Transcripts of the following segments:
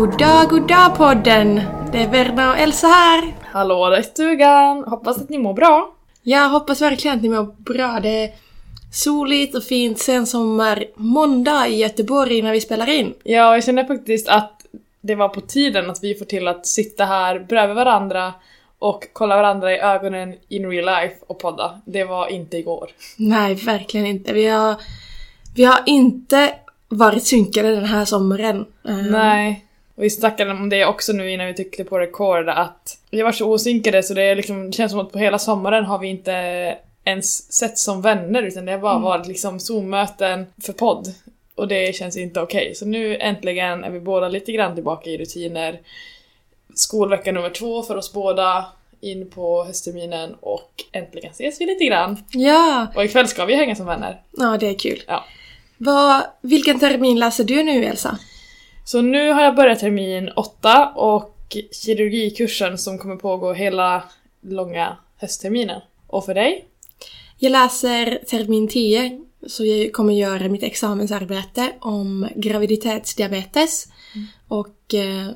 God dag, god dag podden! Det är Verna och Elsa här. Hallå där i stugan! Hoppas att ni mår bra. Jag hoppas verkligen att ni mår bra. Det är soligt och fint sen sommar måndag i Göteborg när vi spelar in. Ja, jag känner faktiskt att det var på tiden att vi får till att sitta här bredvid varandra och kolla varandra i ögonen in real life och podda. Det var inte igår. Nej, verkligen inte. Vi har, vi har inte varit synkade den här sommaren. Nej. Och vi snackade om det också nu innan vi tryckte på record att vi var så osynkade så det, liksom, känns som att på hela sommaren har vi inte ens sett som vänner utan det har bara varit liksom Zoom-möten för podd. Och det känns inte okej. Så nu äntligen är vi båda lite grann tillbaka i rutiner. Skolvecka nummer två för oss båda in på höstterminen och äntligen ses vi lite grann. Ja, Och ikväll ska vi hänga som vänner. ja det är kul. Ja. Vad, vilken termin läser du nu Elsa? Så nu har jag börjat termin åtta och kirurgikursen som kommer pågå hela långa höstterminen. Och för dig? Jag läser termin 10, så jag kommer göra mitt examensarbete om graviditetsdiabetes. Och eh,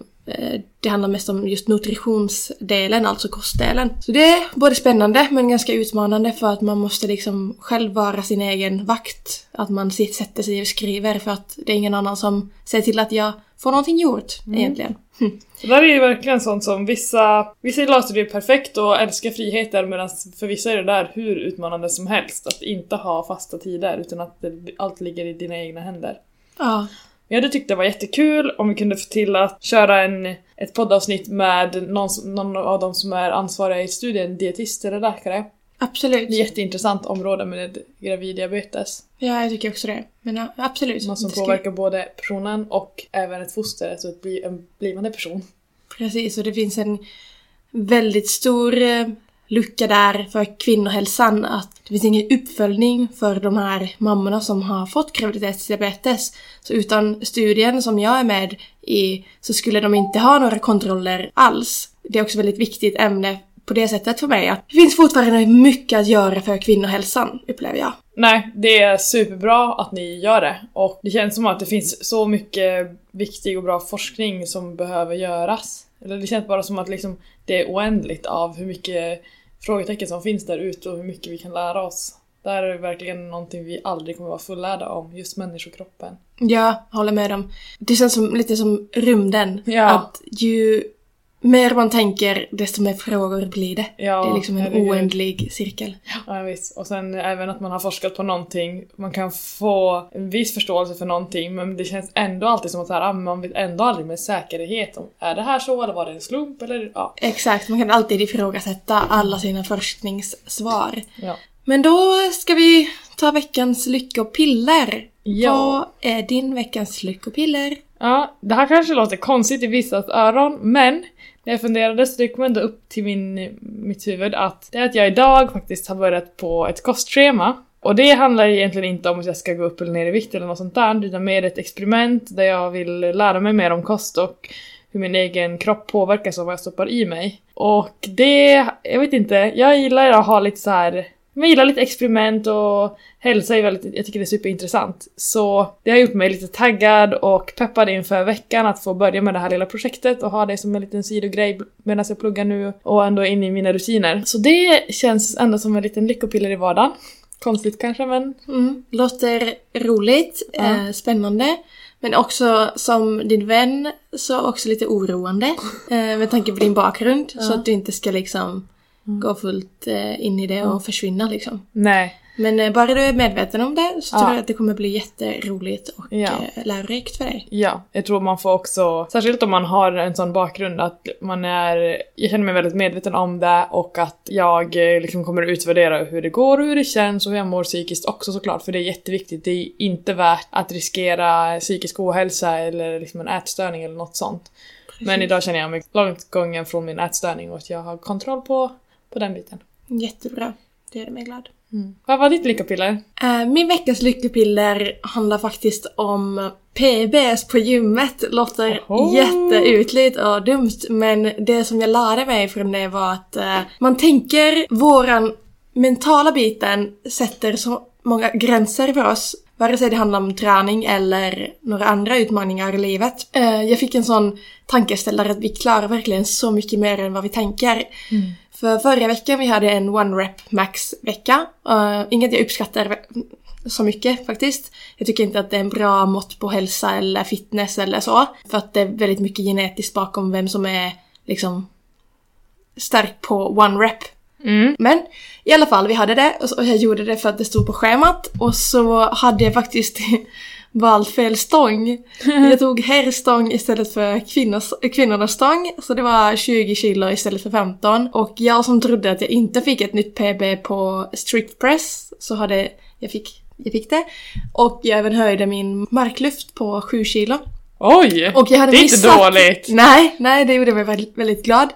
det handlar mest om just nutritionsdelen, alltså kostdelen. Så det är både spännande men ganska utmanande för att man måste liksom själv vara sin egen vakt. Att man sätter sig och skriver för att det är ingen annan som ser till att jag får någonting gjort egentligen. Hm. Det där är ju verkligen sånt som vissa, vissa löser det perfekt och älskar friheter medan för vissa är det där hur utmanande som helst. Att inte ha fasta tider utan att det, allt ligger i dina egna händer. Ja, Jag hade tyckt det var jättekul om vi kunde få till att köra en, ett poddavsnitt med någon, någon av de som är ansvariga i studien, dietist eller läkare. Absolut. Det är ett jätteintressant område med graviddiabetes. Ja, jag tycker också det. Men ja, absolut. Något som ska- påverkar både personen och även ett foster, alltså ett bli, en blivande person. Precis, och det finns en väldigt stor eh, lucka där för kvinnohälsan. Att det finns ingen uppföljning för de här mammorna som har fått graviditetsdiabetes. Så utan studien som jag är med i så skulle de inte ha några kontroller alls. Det är också ett väldigt viktigt ämne på det sättet för mig. Att det finns fortfarande mycket att göra för kvinnohälsan, upplever jag. Nej, det är superbra att ni gör det. Och det känns som att det finns så mycket viktig och bra forskning som behöver göras. Eller det känns bara som att liksom det är oändligt av hur mycket frågetecken som finns där ute och hur mycket vi kan lära oss. Det här är verkligen någonting vi aldrig kommer vara fullärda om, just människokroppen. Jag håller med dem. Det känns som, lite som rymden. Ja. Att ju mer man tänker, desto mer frågor blir det. Ja, det är liksom en herregud. oändlig cirkel. Ja, visst. Och sen även att man har forskat på någonting, man kan få en viss förståelse för någonting men det känns ändå alltid som att här, ah, man vet ändå aldrig med säkerhet om är det här så eller var det en slump eller ja. Exakt, man kan alltid ifrågasätta alla sina forskningssvar. ja. Men då ska vi ta veckans lyckopiller. Ja. Vad är din veckans lyckopiller? Ja, det här kanske låter konstigt i vissas öron, men när jag funderade så det kom ändå upp till min, mitt huvud att det är att jag idag faktiskt har börjat på ett kostschema. Och det handlar egentligen inte om att jag ska gå upp eller ner i vikt eller något sånt där, utan mer ett experiment där jag vill lära mig mer om kost och hur min egen kropp påverkas av vad jag stoppar i mig. Och det, jag vet inte, jag gillar att ha lite så här jag gillar lite experiment och hälsa är väldigt, jag tycker det är superintressant. Så det har gjort mig lite taggad och peppad inför veckan att få börja med det här lilla projektet och ha det som en liten sidogrej medan jag pluggar nu och ändå in i mina rutiner. Så det känns ändå som en liten lyckopiller i vardagen. Konstigt kanske men Mm. Låter roligt, Ja. eh, spännande. Men också som din vän så också lite oroande. Eh, med tanke på din bakgrund. Så att du inte ska liksom gå fullt eh, in i det och försvinna liksom. nej. Men eh, bara du är medveten om det så tror jag att det kommer bli jätteroligt och Ja. eh, lärorikt för dig. Ja, jag tror man får också, särskilt om man har en sån bakgrund att man är, jag känner mig väldigt medveten om det och att jag liksom kommer att utvärdera hur det går och hur det känns och hur jag mår psykiskt också såklart för det är jätteviktigt. Det är inte värt att riskera psykisk ohälsa eller liksom en ätstörning eller något sånt. Men idag känner jag mig långt gången från min ätstörning och att jag har kontroll på, på den biten. Jättebra. Det gör mig glad. Vad var ditt lyckopiller? Eh, min veckas lyckopiller handlar faktiskt om PBS på gymmet. Låter Oho. jätteytligt och dumt men det som jag lärde mig från det var att eh, man tänker våran mentala biten sätter så många gränser för oss. Vare sig det handlar om träning eller några andra utmaningar i livet. Eh, jag fick en sån tankeställare att vi klarar verkligen så mycket mer än vad vi tänker. Mm. För förra veckan vi hade en one rep max vecka. Uh, inget jag uppskattar så mycket faktiskt. Jag tycker inte att det är en bra mått på hälsa eller fitness eller så. För att det är väldigt mycket genetiskt bakom vem som är liksom stark på one rep. Mm. Men i alla fall, vi hade det och jag gjorde det för att det stod på schemat och så hade jag faktiskt valt fel stång. Jag tog herrstång istället för kvinnors, kvinnornas stång, så det var 20 kilo istället för 15. Och jag som trodde att jag inte fick ett nytt PB på strict press, så hade jag fick, jag fick det. Och jag även höjde min marklyft på 7 kilo. Oj! Och jag hade det är missat... inte dåligt! Nej, nej, det gjorde mig väldigt, väldigt glad.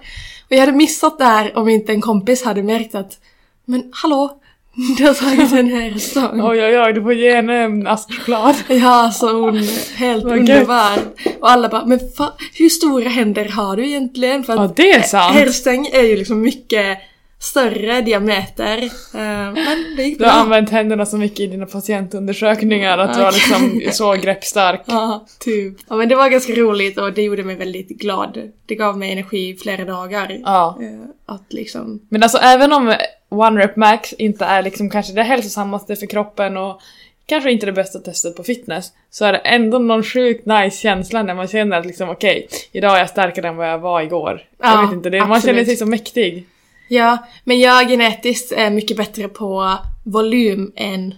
Och jag hade missat det här om inte en kompis hade märkt att Men hallå, du har tagit en här stång. Oj oj oj, du får ge henne en ask choklad. Ja, så hon helt Vad underbar. Och alla bara, men fa- hur stora händer har du egentligen? För Ja, att det är sant. herrstäng är ju liksom mycket större diameter. Eh, men det gick Du har bra. använt händerna så mycket i dina patientundersökningar att du har liksom så greppstark. Ja, typ. Ja, men det var ganska roligt och det gjorde mig väldigt glad. Det gav mig energi i flera dagar. Ja. Eh, Att liksom... Men alltså även om One Rep Max inte är liksom kanske det hälsosammaste för kroppen och kanske inte det bästa testet på fitness så är det ändå någon sjukt nice känsla när man känner att liksom okej, idag är jag starkare än vad jag var igår. jag Ja, vet inte, det, man absolut. känner sig så mäktig. Ja, men jag genetiskt är mycket bättre på volym än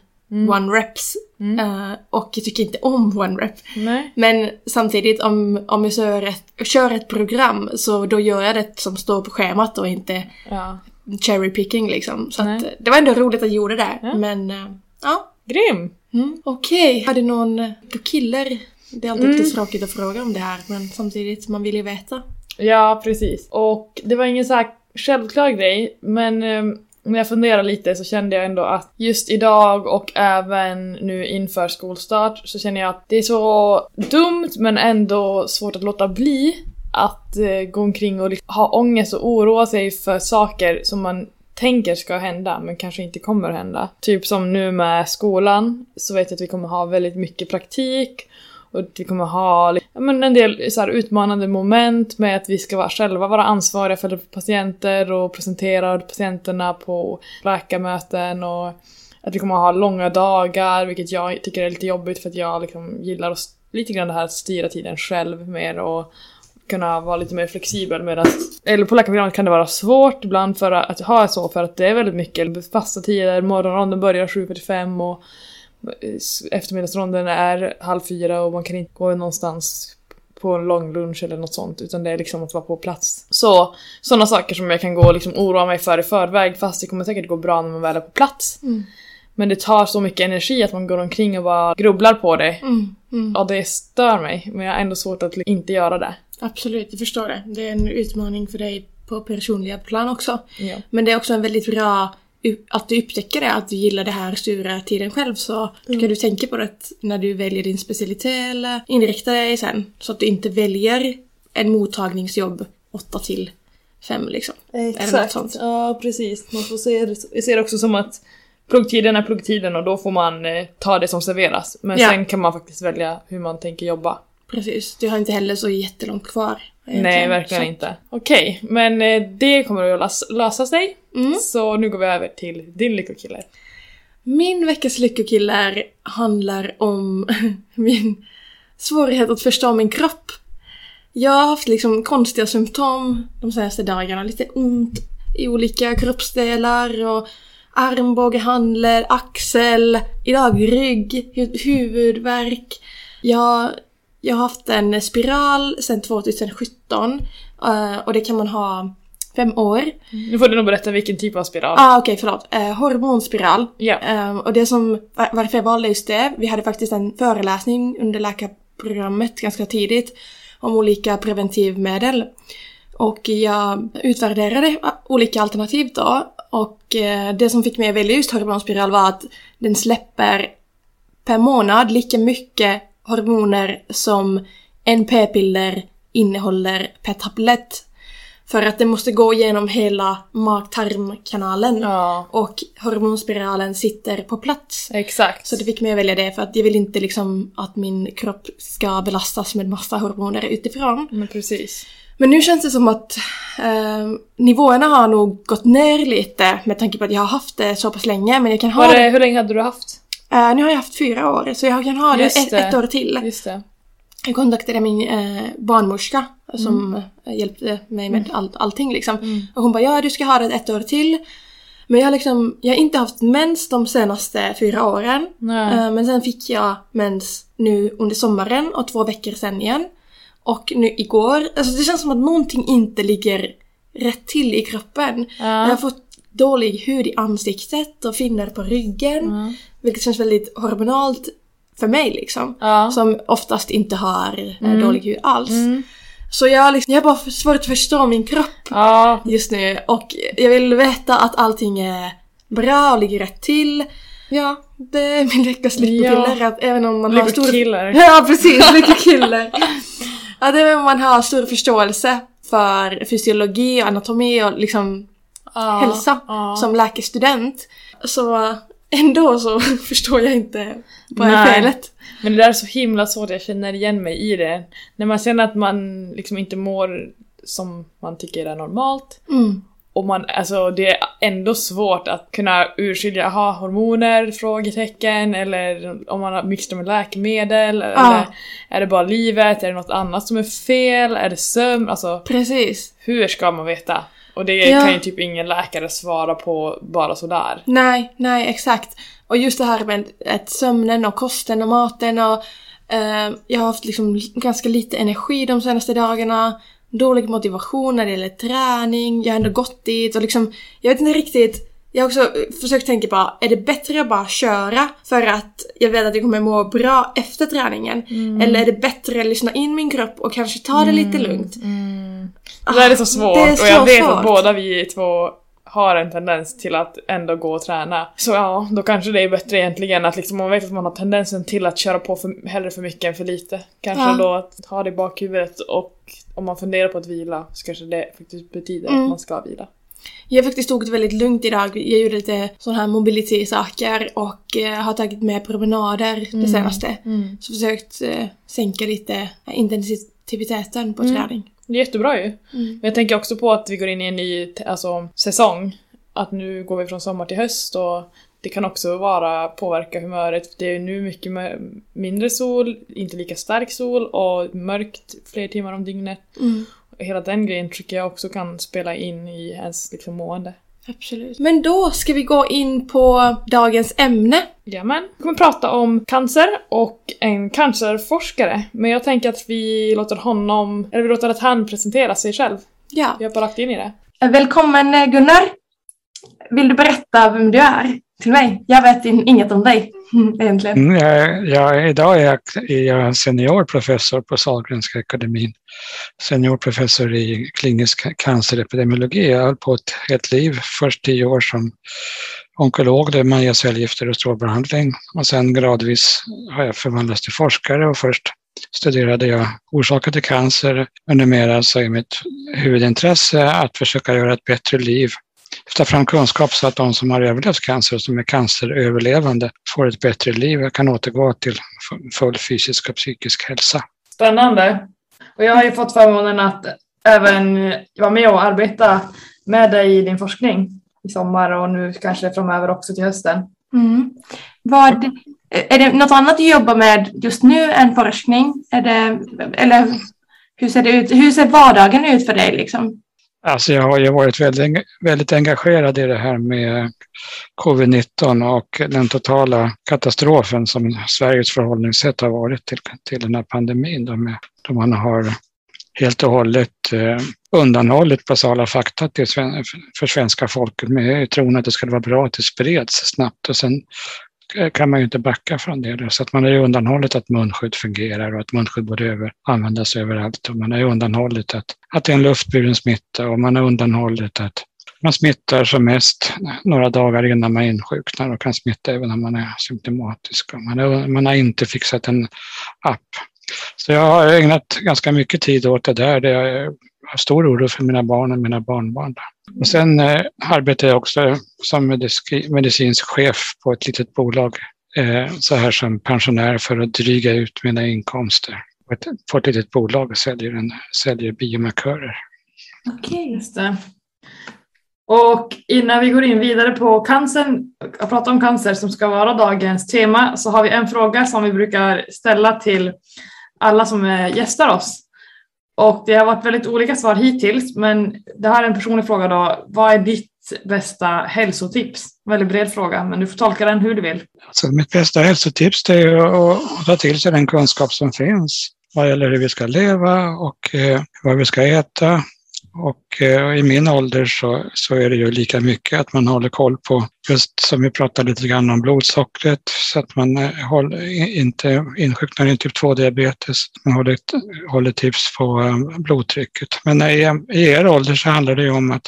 one reps. Eh, och jag tycker inte om one rep. Nej. Men samtidigt om, om jag kör ett, kör ett program så då gör jag det som står på schemat och inte Ja. Cherry picking liksom. Så att, det var ändå roligt att jag gjorde det. Ja. Men eh, ja. Grym! Mm. Okej, hade någon eh, på killer? Det är alltid Mm. lite tråkigt att fråga om det här men samtidigt, man vill ju veta. Ja, precis. Och det var ingen så här självklar grej, men eh, när jag funderade lite så kände jag ändå att just idag och även nu inför skolstart så känner jag att det är så dumt men ändå svårt att låta bli att eh, gå omkring och liksom ha ångest och oroa sig för saker som man tänker ska hända men kanske inte kommer att hända. Typ som nu med skolan så vet jag att vi kommer ha väldigt mycket praktik och att vi kommer ha men en del så här, utmanande moment med att vi ska vara, själva vara ansvariga för patienter och presentera patienterna på läkarmöten och att vi kommer ha långa dagar, vilket jag tycker är lite jobbigt för att jag liksom gillar att, lite grann det här att styra tiden själv mer och kunna vara lite mer flexibel medan, eller på läkarprogrammet kan det vara svårt ibland för att ha så för att det är väldigt mycket fasta tider, morgonronden börjar 7.45 och eftermiddagsronden är halv fyra och man kan inte gå någonstans på en lång lunch eller något sånt utan det är liksom att vara på plats. Så sådana saker som jag kan gå och liksom oroa mig för i förväg fast det kommer säkert gå bra när man väl är på plats. Mm. Men det tar så mycket energi att man går omkring och bara grubblar på det. Mm, mm. Och det stör mig, men jag har ändå svårt att inte göra det. Absolut, jag förstår det. Det är en utmaning för dig på personliga plan också. Ja. Men det är också en väldigt bra att du upptäcker det, att du gillar det här styra tiden själv så ska du tänka på det när du väljer din specialitet eller inrikta dig sen. Så att du inte väljer en mottagningsjobb 8 till 5 liksom. Sånt. Ja, precis. Man får se det, jag ser det också som att pluggtiden är pluggtiden och då får man eh, ta det som serveras. Men Ja. sen kan man faktiskt välja hur man tänker jobba. Precis, du har inte heller så jättelångt kvar. egentligen. Nej, verkligen Så- inte. Okej, men eh, det kommer att lös- lösa sig. Mm. Så nu går vi över till din lyckokille. Min veckas lyckokiller handlar om min svårighet att förstå min kropp. Jag har haft liksom konstiga symptom de senaste dagarna. Lite ont i olika kroppsdelar och armbåge, handled, axel, idag rygg, hu- huvudvärk. Jag, jag har haft en spiral sedan 2017 eh, och det kan man ha fem år. Nu får du nog berätta vilken typ av spiral. Ah, okej, förlåt. Eh, hormonspiral. Ja. Ehm, och det som, var- varför jag valde just det, vi hade faktiskt en föreläsning under läkarprogrammet ganska tidigt om olika preventivmedel. Och jag utvärderade ah, olika alternativ då och eh, det som fick mig att välja just hormonspiral var att den släpper per månad lika mycket hormoner som en p-piller innehåller per tablett. För att det måste gå igenom hela mag-tarmkanalen. Ja, Och hormonspiralen sitter på plats. exakt. Så det fick mig att välja det för att jag vill inte liksom att min kropp ska belastas med massa hormoner utifrån. Men precis. Men nu känns det som att eh, nivåerna har nog gått ner lite med tanke på att jag har haft det så pass länge. Men jag kan ha Var det... det, hur länge hade du haft? Eh, nu har jag haft fyra år så jag kan ha det ett, det. ett år till. Just det. Jag kontaktade min eh, barnmorska som Mm. eh, hjälpte mig med all, allting liksom. Och hon bara ja du ska ha det ett år till. Men jag har liksom, jag har inte haft mens de senaste fyra åren. Eh, men sen fick jag mens nu under sommaren och två veckor sen igen. Och nu igår, alltså det känns som att någonting inte ligger rätt till i kroppen. Ja. Jag har fått dålig hud i ansiktet och finnar på ryggen. Mm. Vilket känns väldigt hormonalt för mig liksom. Ja. Som oftast inte har eh, Mm. dålig hud alls. Mm. Så jag, liksom, jag har bara svårt att förstå min kropp Ja. just nu. Och jag vill veta att allting är bra och ligger rätt till. Ja, det är min veckas lyckopiller. Att även om man har stor... Lyckokiller. Ja, precis. Lyckokiller. att även om man har stor förståelse för fysiologi och anatomi och liksom Ja. hälsa Ja. som läkarstudent. Så ändå så förstår jag inte vad är felet. Men det där är så himla svårt, jag känner igen mig i det. När man känner att man liksom inte mår som man tycker är normalt. Mm. Och man, alltså det är ändå svårt att kunna urskilja, aha, hormoner? Frågetecken. Eller om man har mixat med läkemedel. Eller är det bara livet? Är det något annat som är fel? Är det sömn? Alltså, Precis. hur ska man veta? Och det Ja. kan ju typ ingen läkare svara på bara sådär. Nej, nej exakt. Och just det här med att sömnen och kosten och maten och eh, jag har haft liksom ganska lite energi de senaste dagarna. Dålig motivation när det gäller träning. Jag har ändå gått dit och liksom, jag vet inte riktigt. Jag har också eh, försökt tänka på, är det bättre att bara köra för att jag vet att jag kommer må bra efter träningen? Eller är det bättre att lyssna in min kropp och kanske ta det lite lugnt? Det där är så svårt det är och jag så vet att svårt. båda vi två har en tendens till att ändå gå och träna. Så ja, då kanske det är bättre egentligen att liksom, om man vet att man har tendensen till att köra på för, hellre för mycket än för lite. Kanske Ja. då att ha det i bakhuvudet och om man funderar på att vila så kanske det faktiskt betyder Mm. att man ska vila. Jag har faktiskt tagit väldigt lugnt idag. Jag gjorde lite sådana här mobility-saker och eh, har tagit med promenader det senaste. Så försökt eh, sänka lite intensiteten på Mm. träning. Det är jättebra ju. Mm. Men jag tänker också på att vi går in i en ny alltså, säsong. Att nu går vi från sommar till höst och det kan också vara påverka humöret. Det är nu mycket mindre sol, inte lika stark sol och mörkt fler timmar om dygnet. Mm. Hela den grejen tycker jag också kan spela in i ens liksom, mående. Absolut. Men då ska vi gå in på dagens ämne. Jajamän. Vi kommer prata om cancer och en cancerforskare. Men jag tänker att vi låter honom, eller vi låter att han presenterar sig själv. Ja. Vi hoppar rakt in i det. Välkommen eh, Gunnar! Vill du berätta vem du är till mig? Jag vet in- inget om dig egentligen. Mm, jag, jag, idag är jag, är jag seniorprofessor på Sahlgrenska akademin. Seniorprofessor i klinisk cancerepidemiologi. Jag har hållit på ett helt liv. Först tio år som onkolog där man ger cellgifter och strålbehandling. Och sen gradvis har jag förvandlats till forskare och först studerade jag orsaker till cancer. Men numera så är mitt huvudintresse att försöka göra ett bättre liv ta fram kunskap så att de som har överlevt cancer och som är canceröverlevande får ett bättre liv och kan återgå till fu- full fysisk och psykisk hälsa. Spännande. Och jag har ju fått förmånen att även vara med och arbeta med dig i din forskning i sommar och nu kanske framöver också till hösten. Mm. Vad, är det något annat du jobbar med just nu än forskning? Är det, eller hur ser det ut? Hur ser vardagen ut för dig liksom? Alltså jag har ju varit väldigt, väldigt engagerad i det här med covid-19 och den totala katastrofen som Sveriges förhållningssätt har varit till, till den här pandemin. Då, med, då man har helt och hållet eh, undanhållit basala fakta till, för svenska folket med tron att det skulle vara bra att det spreds snabbt och sen Eh, kan man ju inte backa från det. då. Så att man har ju undanhållit att munskydd fungerar och att munskydd borde över, användas överallt. Och man har ju undanhållit att, att det är en luftburen smitta och man har undanhållit att man smittar som mest några dagar innan man insjuknar och kan smitta även om man är symptomatisk. Och Man har, man har inte fixat en app. Så jag har ägnat ganska mycket tid åt det där. Det är har stor oro för mina barn och mina barnbarn. Och sen eh, arbetar jag också som medicinsk chef på ett litet bolag eh, så här som pensionär för att dryga ut mina inkomster. På ett, litet bolag och säljer, en, säljer biomarkörer. Okej, okay, just det. Och innan vi går in vidare på cancern och pratar om cancer som ska vara dagens tema så har vi en fråga som vi brukar ställa till alla som eh, gästar oss. Och det har varit väldigt olika svar hittills men det här är en personlig fråga då. Vad är ditt bästa hälsotips? Väldigt bred fråga men du får tolka den hur du vill. Alltså, mitt bästa hälsotips är att ta till sig den kunskap som finns vad gäller hur vi ska leva och eh, vad vi ska äta och eh, i min ålder så, så är det ju lika mycket att man håller koll på, just som vi pratade lite grann om blodsockret, så att man eh, håller, inte insjuknar i typ 2-diabetes. Man håller, håller tips på eh, blodtrycket. Men i, i er ålder så handlar det ju om att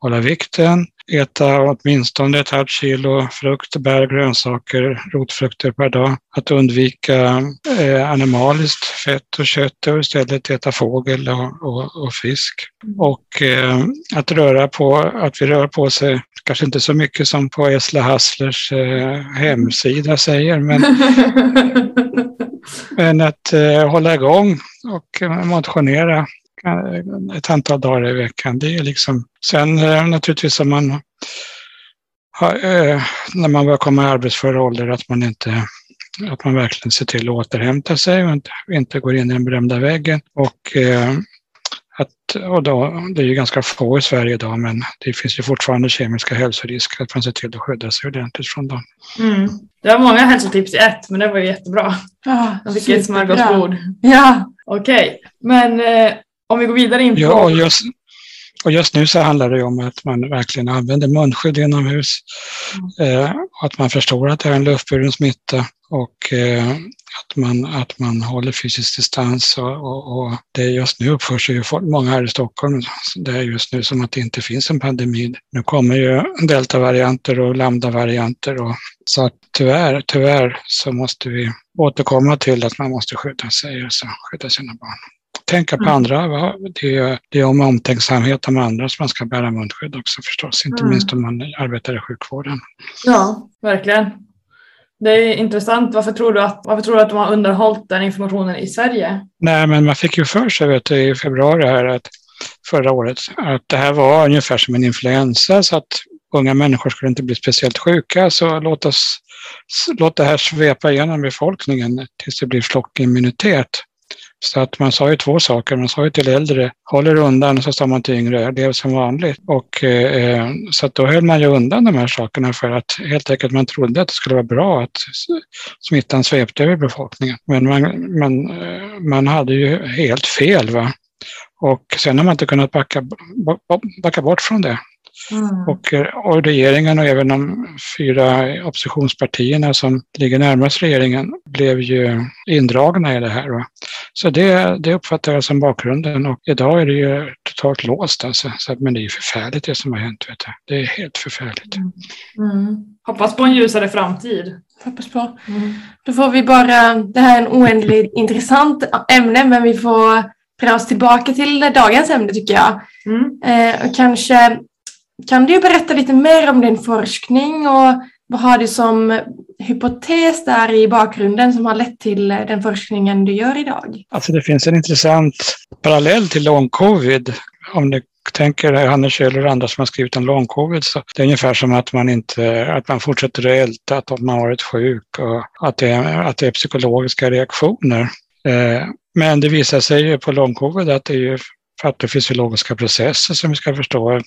hålla vikten, äta åtminstone ett halvt kilo frukt, bär, grönsaker, rotfrukter per dag. Att undvika eh, animaliskt fett och kött och istället äta fågel och, och, och fisk. Och eh, att röra på, att vi rör på sig, kanske inte så mycket som på Esla Hasslers eh, hemsida säger, men, men att eh, hålla igång och motionera ett antal dagar i veckan. Det är liksom, sen eh, naturligtvis om man har, eh, när man börjar komma i arbetsför ålder att man inte att man verkligen ser till att återhämta sig och inte, inte går in i den berömda väggen. Och, eh, att, och då, det är ju ganska få i Sverige idag, men det finns ju fortfarande kemiska hälsorisker, att man ser till att skydda sig ordentligt från dem. Mm. Det var många hälsotips i ett, men det var ju jättebra. Ja, Jag fick ett smörgåsbord. Ja. Okej, okay. men eh, om vi går vidare in på... Ja, och just, och just nu så handlar det om att man verkligen använder munskydd inomhus. Mm. Eh, att man förstår att det är en luftburen smitta och eh, att, man, att man håller fysisk distans. Och, och, och det just nu uppförs ju många här i Stockholm. Det är just nu som att det inte finns en pandemi. Nu kommer ju deltavarianter och lambda-varianter. Och, så att tyvärr, tyvärr så måste vi återkomma till att man måste skydda sig och skydda sina barn tänka på mm. andra. Det är, det är om omtänksamhet om andra som man ska bära munskydd också förstås, inte mm. minst om man arbetar i sjukvården. Ja, verkligen. Det är intressant. Varför tror, du att, varför tror du att de har underhållit den informationen i Sverige? Nej, men man fick ju för sig vet du, i februari här att förra året att det här var ungefär som en influensa så att unga människor skulle inte bli speciellt sjuka så låt oss låt det här svepa igenom befolkningen tills det blir flockimmunitet. Så att man sa ju två saker. Man sa ju till äldre, håll er undan, och så sa man till yngre, lev som vanligt. Och, eh, så att då höll man ju undan de här sakerna för att helt enkelt man trodde att det skulle vara bra att smittan svepte över befolkningen. Men man, man, eh, man hade ju helt fel. Va? Och sen har man inte kunnat backa, backa bort från det. Mm. Och, och, regeringen och även de fyra oppositionspartierna som ligger närmast regeringen blev ju indragna i det här. Va? Så det, det uppfattar jag som bakgrunden och idag är det ju totalt låst alltså. Så, men det är ju förfärligt det som har hänt. Vet du. Det är helt förfärligt. Mm. Mm. Hoppas på en ljusare framtid. Hoppas på. Mm. Då får vi bara, det här är en oändligt intressant ämne men vi får dra oss tillbaka till dagens ämne tycker jag. Mm. Eh, och kanske kan du berätta lite mer om din forskning och vad har du som hypotes där i bakgrunden som har lett till eh, den forskningen du gör idag? Alltså det finns en intressant parallell till long covid. Om du tänker Hannes Kjöller och andra som har skrivit om long covid så det är ungefär som att man inte, att man fortsätter att älta att man varit sjuk och att det är, att det är psykologiska reaktioner. Eh, men det visar sig ju på long covid att det är ju patofysiologiska processer som vi ska förstå,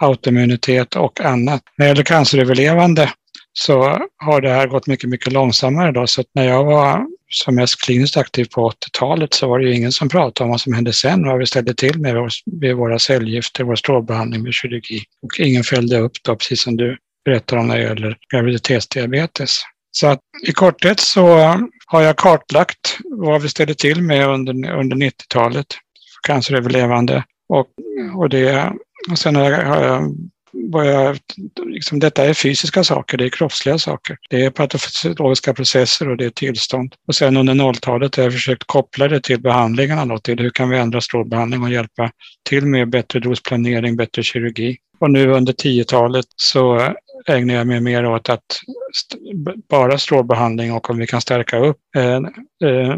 autoimmunitet och annat. När det gäller canceröverlevande så har det här gått mycket, mycket långsammare. Då. Så när jag var som mest kliniskt aktiv på 80-talet så var det ju ingen som pratade om vad som hände sen, vad vi ställde till med vid våra cellgifter, vår strålbehandling med kirurgi. Och ingen följde upp då, precis som du berättar om när det gäller graviditetsdiabetes. Så att i korthet så har jag kartlagt vad vi ställde till med under, under 90-talet canceröverlevande. Och, och, det, och sen har jag, börjat, liksom, detta är fysiska saker, det är kroppsliga saker. Det är patofysiologiska processer och det är tillstånd. Och sen under 0-talet har jag försökt koppla det till behandlingarna då, till hur kan vi ändra strålbehandling och hjälpa till med bättre dosplanering, bättre kirurgi. Och nu under 10-talet så ägnar jag mig mer åt att bara strålbehandling och om vi kan stärka upp eh, eh,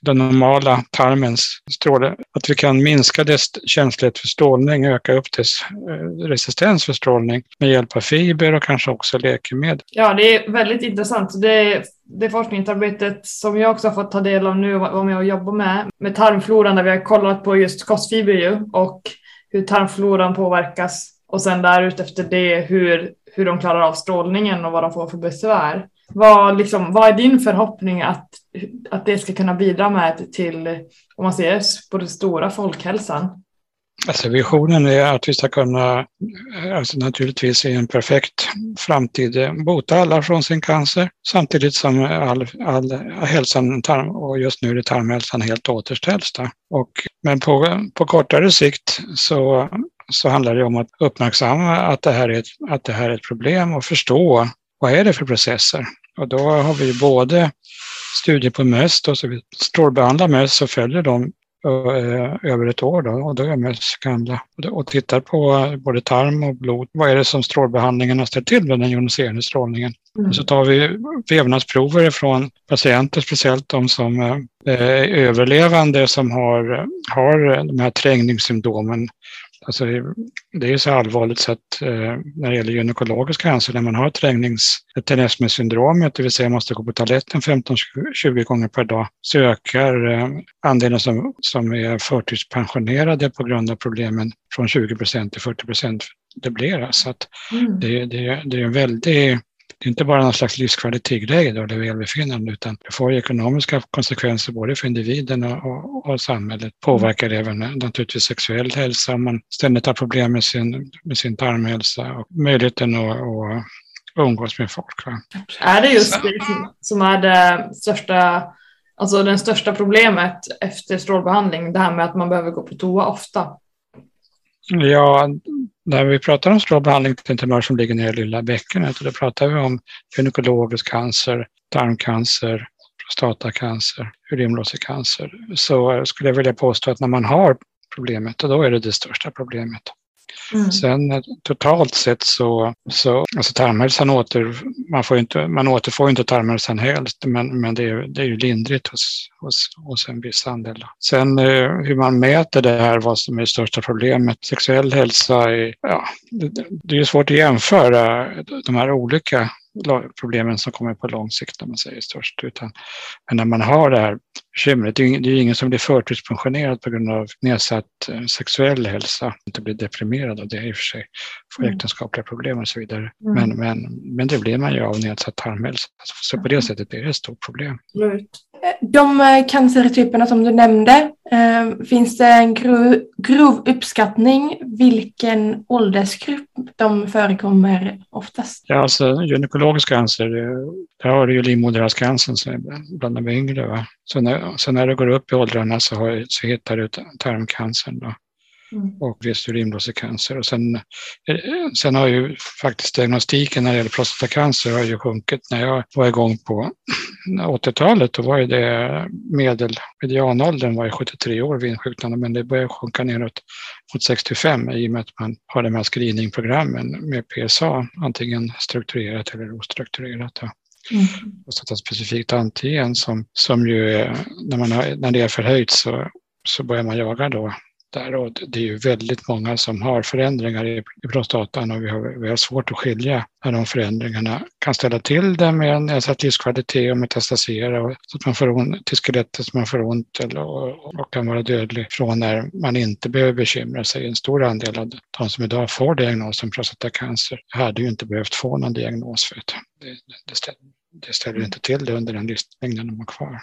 den normala tarmens stråle, att vi kan minska dess känslighet för strålning, öka upp dess eh, resistens för strålning med hjälp av fiber och kanske också läkemedel. Ja, det är väldigt intressant. Det, det forskningsarbetet som jag också har fått ta del av nu och vara med och jobba med, med tarmfloran där vi har kollat på just kostfiber ju och hur tarmfloran påverkas och sen där utefter det hur, hur de klarar av strålningen och vad de får för besvär. Vad, liksom, vad är din förhoppning att, att det ska kunna bidra med till, om man ser på den stora folkhälsan? Alltså visionen är att vi ska kunna, alltså naturligtvis i en perfekt framtid, eh, bota alla från sin cancer samtidigt som all, all hälsan och just nu är det tarmhälsan helt återställs. Och, men på, på kortare sikt så, så handlar det om att uppmärksamma att det, här är ett, att det här är ett problem och förstå vad är det för processer? Och då har vi både studier på möss, så vi strålbehandlar möss och följer dem eh, över ett år då, och då är möss gamla. Och tittar på både tarm och blod. Vad är det som strålbehandlingen har ställt till med den joniserande strålningen? Mm. Och så tar vi vävnadsprover från patienter, speciellt de som är överlevande som har, har de här trängningssymptomen Alltså det är så allvarligt så att eh, när det gäller gynekologisk cancer, när man har syndromet, det vill säga måste gå på toaletten 15-20 gånger per dag, så ökar eh, andelen som, som är förtidspensionerade på grund av problemen från 20 procent till 40 procent dubbleras. Så att mm. det, det, det är en väldigt det är inte bara någon slags livskvalitetgrej då, eller välbefinnande, utan det får ekonomiska konsekvenser både för individen och, och, samhället. Påverkar även naturligtvis sexuell hälsa, om man ständigt har problem med sin, med sin tarmhälsa och möjligheten att, och, umgås med folk. Va? Är det just det som är det största, alltså den största problemet efter strålbehandling, det här med att man behöver gå på toa ofta? Ja, när vi pratar om strålbehandling till en tumör som ligger nere i lilla bäckenet, då pratar vi om gynekologisk cancer, tarmcancer, prostatacancer, urinblåsecancer, så skulle jag vilja påstå att när man har problemet, då är det det största problemet. Mm. Sen eh, totalt sett så, så alltså tarmhälsan åter, man, får inte, man återfår inte tarmhälsan helt, men, men det, är, det är ju lindrigt hos, hos, hos en viss andel. Sen eh, hur man mäter det här, vad som är det största problemet, sexuell hälsa, är, ja, det, det är svårt att jämföra de här olika problemen som kommer på lång sikt när man säger störst. Utan, men när man har det här bekymret, det är ju ingen som blir förtidspensionerad på grund av nedsatt eh, sexuell hälsa, inte blir deprimerad av det i och för sig, får mm. äktenskapliga problem och så vidare. Mm. Men, men, men det blir man ju av nedsatt tarmhälsa. Så på det mm. sättet är det ett stort problem. De eh, cancertyperna som du nämnde, eh, finns det en grov, grov uppskattning vilken åldersgrupp de förekommer oftast? Ja, alltså gynekologisk cancer, där har du ju livmoderhalscancern som är bland de yngre. Va? Så, när, så när du går upp i åldrarna så, har, så hittar du tarmcancern. Då. Mm. och visst urinblåsecancer. Och sen, eh, sen har ju faktiskt diagnostiken när det gäller prostatacancer har ju sjunkit. När jag var igång på 80-talet då var ju det medel, medianåldern var ju 73 år vid insjuknande men det började sjunka neråt mot 65 i och med att man har de här screeningprogrammen med PSA, antingen strukturerat eller ostrukturerat. Mm. Och specifikt antigen som, som ju, när, man har, när det är förhöjt så, så börjar man jaga då där och det är ju väldigt många som har förändringar i, i prostatan och vi har, vi har svårt att skilja när de förändringarna kan ställa till det med en nedsatt livskvalitet och metastasera och, så att man får ont till skelettet så man får ont eller, och, och, kan vara dödlig från när man inte behöver bekymra sig. En stor andel av de som idag får diagnosen prostatacancer hade ju inte behövt få någon diagnos för det. Det, det, ställer, det ställer inte till det under den livslängden de har kvar.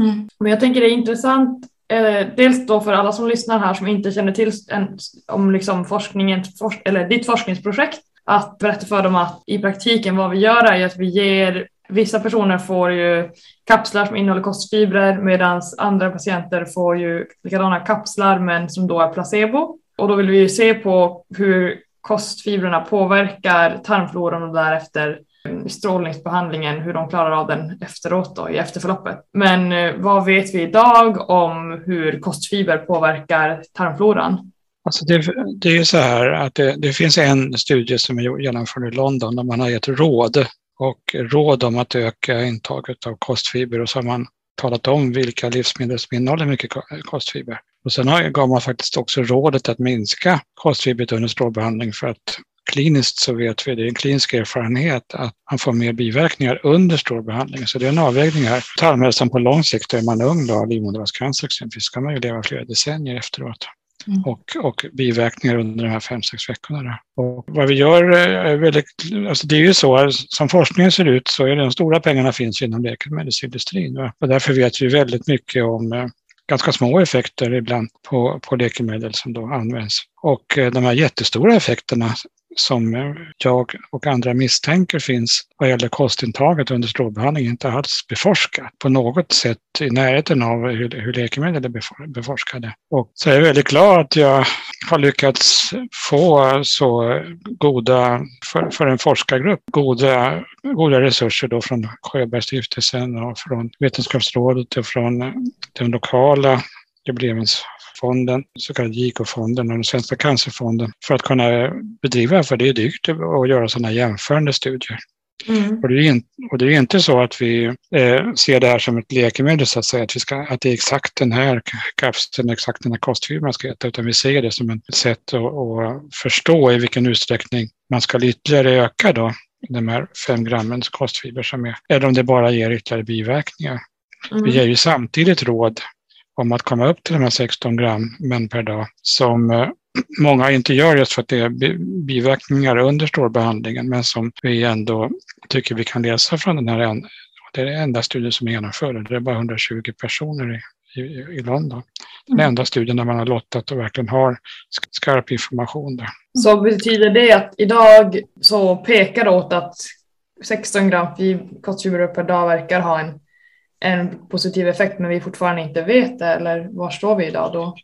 Mm. Men jag tänker det är intressant eh, dels då för alla som lyssnar här som inte känner till en, om liksom forskningen, forsk eller ditt forskningsprojekt, att berätta för dem att i praktiken vad vi gör är att vi ger Vissa personer får ju kapslar som innehåller kostfibrer medan andra patienter får ju likadana kapslar men som då är placebo. Och då vill vi ju se på hur kostfibrerna påverkar tarmfloran och därefter strålningsbehandlingen, hur de klarar av den efteråt då, i efterförloppet. Men eh, vad vet vi idag om hur kostfiber påverkar tarmfloran? Alltså det, det är ju så här att det, det, finns en studie som är genomförd i London där man har gett råd och råd om att öka intaget av kostfiber och så har man talat om vilka livsmedel som innehåller mycket kostfiber. Och sen har, gav man faktiskt också rådet att minska kostfibret under strålbehandling för att kliniskt så vet vi, det är en klinisk erfarenhet, att man får mer biverkningar under strålbehandling. Så det är en avvägning här. Tarmhälsan på lång sikt, är man ung då av livmoderhalscancer exempelvis, ska man ju leva flera decennier efteråt. Mm. Och, och, biverkningar under de här fem, sex veckorna. Och vad vi gör eh, är väldigt, alltså det är ju så, som forskningen ser ut så är de stora pengarna finns inom läkemedelsindustrin. Va? Och därför vet vi väldigt mycket om eh, ganska små effekter ibland på, på läkemedel som då används. Och eh, de här jättestora effekterna som jag och andra misstänker finns vad gäller kostintaget under strålbehandling inte alls beforskat på något sätt i närheten av hur, hur läkemedel är beforskade. Och så är jag väldigt glad att jag har lyckats få så goda, för, för en forskargrupp, goda, goda resurser då från Sjöbergsstiftelsen och från Vetenskapsrådet och från den lokala Jubileumsfonden, så kallade JK-fonden och den Svenska cancerfonden för att kunna bedriva, för det är dyrt att göra sådana jämförande studier. Mm. Och, det är in, och, det är inte så att vi eh, ser det här som ett läkemedel, så att säga, att, vi ska, att det är exakt den här kapseln, exakt den här kostfibern man ska äta, utan vi ser det som ett sätt att, att förstå i vilken utsträckning man ska ytterligare öka då, de här fem grammens kostfiber som är, eller om det bara ger ytterligare biverkningar. Mm. Vi ger ju samtidigt råd om att komma upp till de här 16 gram män per dag som eh, många inte gör just för att det är biverkningar under strålbehandlingen men som vi ändå tycker vi kan läsa från den här det är den enda studien som är genomförd. Det är bara 120 personer i, i, i London. Den mm. enda studien där man har lottat och verkligen har skarp information. Där. Så betyder det att idag så pekar åt att 16 gram kostfiber per dag verkar ha en en positiv effekt men vi fortfarande inte vet det eller var står vi idag då?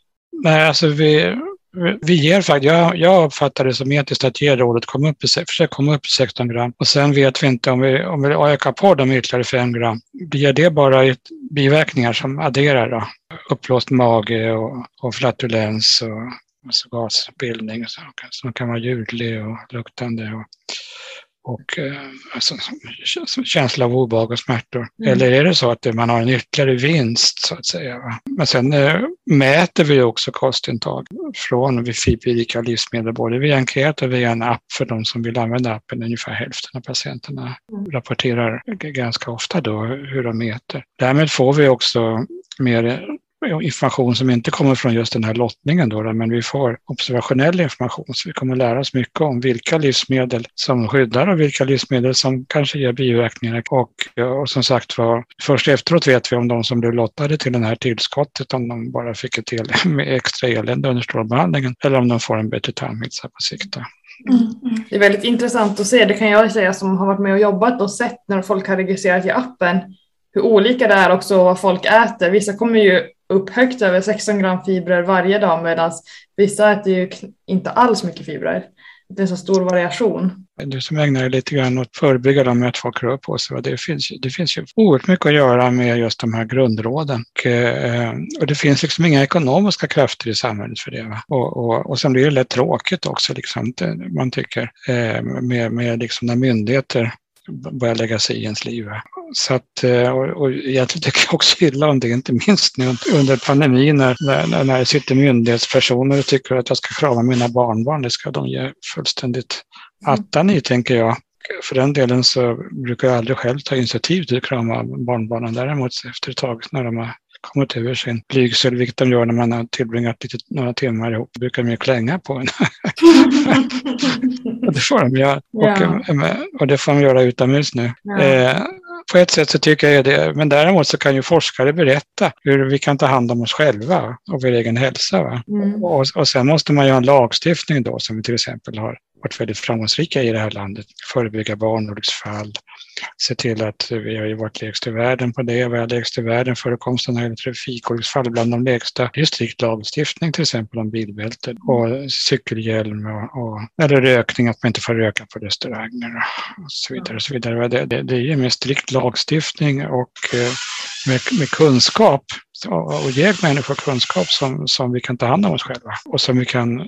Nej, alltså vi, vi ger faktiskt, jag, jag uppfattar det som etiskt att ge rådet kom upp, försöka komma upp i 16 gram och sen vet vi inte om vi, om vi ökar på dem ytterligare 5 gram. Blir det bara biverkningar som adderar då? Uppblåst mage och, och flatulens och alltså gasbildning som kan vara ljudlig och luktande. Och, och eh, alltså, känsla av obehag och smärtor. Mm. Eller är det så att man har en ytterligare vinst så att säga. Va? Men sen eh, mäter vi också kostintag från fiberrika livsmedel, både via enkät och via en app för de som vill använda appen. Ungefär hälften av patienterna mm. rapporterar ganska ofta då hur de äter. Därmed får vi också mer information som inte kommer från just den här lottningen då, men vi får observationell information så vi kommer lära oss mycket om vilka livsmedel som skyddar och vilka livsmedel som kanske ger biverkningar. Och, och som sagt var, först efteråt vet vi om de som blev lottade till det här tillskottet, om de bara fick ett el med extra elände under strålbehandlingen eller om de får en bättre tarmhälsa på sikt. Mm, mm. Det är väldigt intressant att se, det kan jag säga som har varit med och jobbat och sett när folk har registrerat i appen, hur olika det är också vad folk äter. Vissa kommer ju upp högt över 16 gram fibrer varje dag medan vissa äter ju inte alls mycket fibrer. Det är så stor variation. Du som ägnar dig lite grann åt förebygga med att folk rör på sig. Det finns, det finns ju oerhört mycket att göra med just de här grundråden. Och, eh, och det finns liksom inga ekonomiska krafter i samhället för det. Och, och, och sen blir det lätt tråkigt också, liksom, man tycker, eh, med, med liksom när myndigheter börjar lägga sig i ens liv. Så att, eh, och, och egentligen tycker jag också illa om det, inte minst nu under pandemin när, när, när det sitter myndighetspersoner och tycker att jag ska krama mina barnbarn. Det ska de ge fullständigt attan i, tänker jag. För den delen så brukar jag aldrig själv ta initiativ till att krama barnbarnen. Däremot efter ett tag när de har kommit över sin blygsel, vilket de gör när man har tillbringat lite, några timmar ihop, brukar de ju klänga på en. det får de göra. Ja. Och, eh, och, det får de göra utomhus nu. Ja. Eh, på ett sätt så tycker jag det, men däremot så kan ju forskare berätta hur vi kan ta hand om oss själva och vår egen hälsa. Mm. Och, och sen måste man ju ha en lagstiftning då som vi till exempel har varit väldigt framgångsrika i det här landet. Förebygga barnolycksfall, se till att vi har ju varit lägst i världen på det. Vi har lägst i världen förekomsten av trafikolycksfall bland de lägsta. Det är strikt lagstiftning till exempel om bilbälten och cykelhjälm och, och, eller rökning, att man inte får röka på restauranger och så vidare. Och så vidare. Det, det, det är med strikt lagstiftning och eh, med, med kunskap och ge människor kunskap som, som vi kan ta hand om oss själva och som vi kan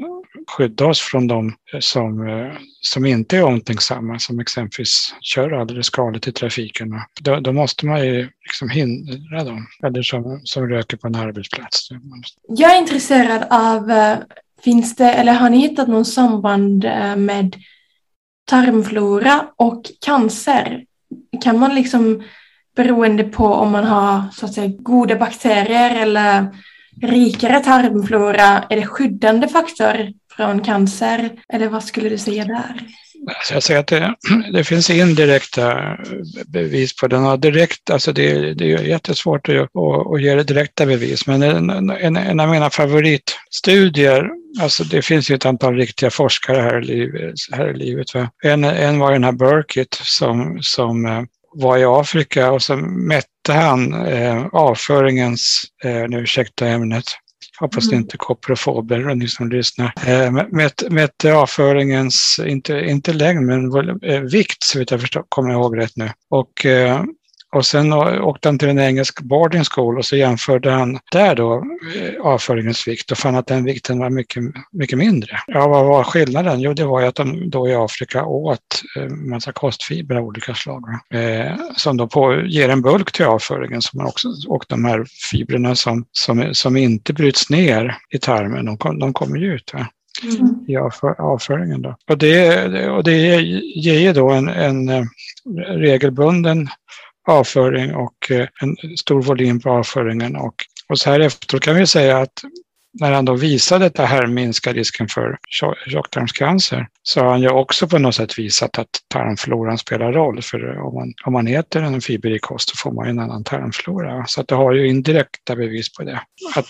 skydda oss från de som, eh, som inte är omtänksamma, som exempelvis kör alldeles galet i trafiken. Då, då måste man ju liksom hindra dem, eller som, som röker på en arbetsplats. Jag är intresserad av, eh, finns det, eller har ni hittat någon samband eh, med tarmflora och cancer? Kan man liksom beroende på om man har så att säga goda bakterier eller rikare tarmflora, är det skyddande faktor från cancer? Eller vad skulle du säga där? Alltså, jag säger att det, det, finns indirekta bevis på den. Direkt, alltså det, det är jättesvårt att, att, att ge direkta bevis, men en, en, en av mina favoritstudier, alltså det finns ju ett antal riktiga forskare här i livet. Här i livet En, en var den här Burkitt som, som eh, var i Afrika och så mätte han eh, avföringens, eh, nu ursäkta ämnet, hoppas det mm. inte är koprofober ni som lyssnar, eh, mätte, mätte avföringens, inte, inte längd men eh, vikt så vitt jag förstår, kommer jag ihåg rätt nu. Och eh, och sen åkte han till en engelsk boarding school och så jämförde han där då eh, avföringens vikt och fann att den vikten var mycket, mycket mindre. Ja, vad var skillnaden? Jo, det var ju att de då i Afrika åt eh, massa kostfibrer av olika slag eh, som då på, ger en bulk till avföringen som man också, och de här fibrerna som, som, som inte bryts ner i tarmen, de, kom, de kommer ju ut. Va? Mm. i avföringen. Då. Och, det, och det ger ju då en, en eh, regelbunden avföring och eh, en stor volym på avföringen. Och, och så här efteråt kan vi säga att när han då visade att det här minskar risken för tjocktarmscancer så har han ju också på något sätt visat att tarmfloran spelar roll. För om man, om man äter en fiberrik kost så får man en annan tarmflora. Så att det har ju indirekta bevis på det. Att,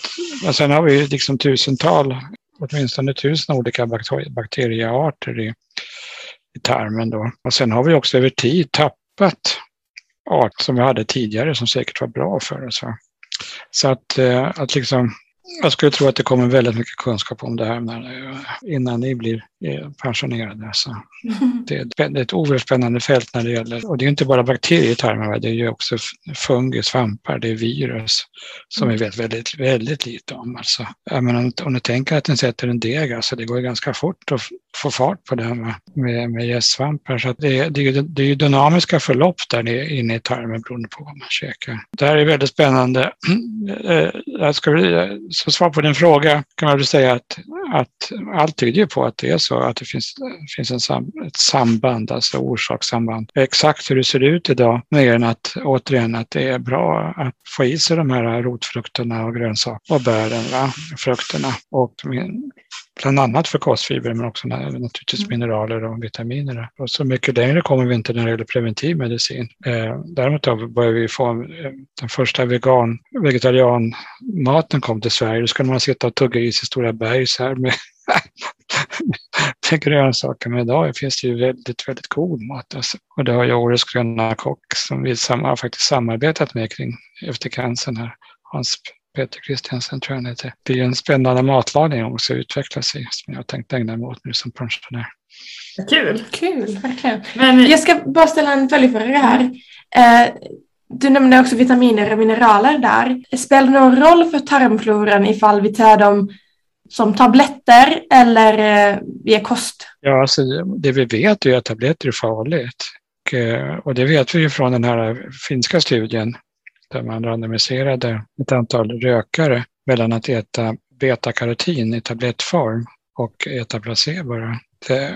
och sen har vi liksom tusental, åtminstone tusen olika bakteriearter i, i tarmen. Då. Och sen har vi också över tid tappat art som vi hade tidigare som säkert var bra för oss. Så att, eh, att liksom, jag skulle tro att det kommer väldigt mycket kunskap om det här när, eh, innan ni blir eh, pensionerade. Så det, är ett oerhört spännande fält när det gäller, och det är inte bara tarmarna, det är ju också fungi, svampar, det är virus som vi vet väldigt, väldigt lite om. Alltså, menar, om du tänker att den sätter en deg, alltså det går ganska fort att få fart på den med, med, gästsvampar. Så det, det, det är ju dynamiska förlopp där inne i tarmen beroende på vad man käkar. Det här är väldigt spännande. Eh, jag ska, eh, som svar på din fråga kan man väl säga att, att allt tyder på att det är så, att det finns, finns en sam, ett samband, alltså orsakssamband. Exakt hur det ser ut idag, mer än att återigen att det är bra att få i sig de här rotfrukterna och grönsakerna och bären, va? frukterna. Och bland annat för kostfibrer men också naturligtvis mm. mineraler och vitaminer. Och så mycket längre kommer vi inte när det gäller preventiv medicin. Eh, däremot börjar vi få eh, den första vegan, vegetarianmaten kom till Sverige. Då skulle man sitta och tugga i sig stora berg så här med grönsaker. Men idag finns det ju väldigt, väldigt god mat. Alltså. Och det har ju Årets gröna kock som vi har faktiskt samarbetat med kring efter cancern här. Hans Peter Christiansen tror jag han heter. Det är en spännande matlagning också att utveckla sig som jag har tänkt ägna mig åt nu som pensionär. Kul! Kul, verkligen. Men, jag ska bara ställa en följdfråga här. Eh, du nämnde också vitaminer och mineraler där. Spelar det någon roll för tarmfloran ifall vi tar dem som tabletter eller eh, via kost? Ja, alltså, det vi vet är att tabletter är farligt. Och, eh, och det vet vi ju från den här finska studien där man randomiserade ett antal rökare mellan att äta betakarotin i tablettform och äta placebo.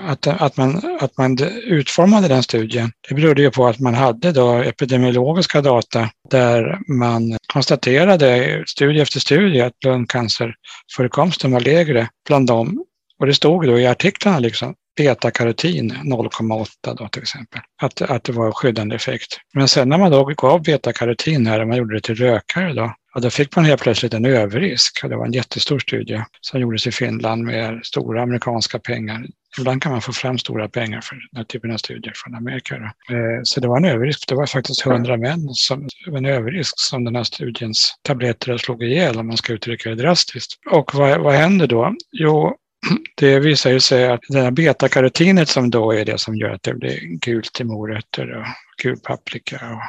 Att, att, man, att man utformade den studien, det berodde ju på att man hade då epidemiologiska data där man konstaterade studie efter studie att lungcancerförekomsten var lägre bland dem. Och det stod då i artiklarna liksom, betakarotin 0,8 då till exempel. Att, att det var en skyddande effekt. Men sen när man då gav betakarotin här, och man gjorde det till rökare då, ja, då fick man helt plötsligt en överrisk. Det var en jättestor studie som gjordes i Finland med stora amerikanska pengar. Ibland kan man få fram stora pengar för den här typen av studier från Amerika. Då. Eh, så det var en överrisk. Det var faktiskt hundra män som en överrisk som den här studiens tabletter slog ihjäl om man ska uttrycka det drastiskt. Och vad, vad händer då? Jo, det visar ju sig att det här betakarotinet som då är det som gör att det blir gult i morötter och gul paprika och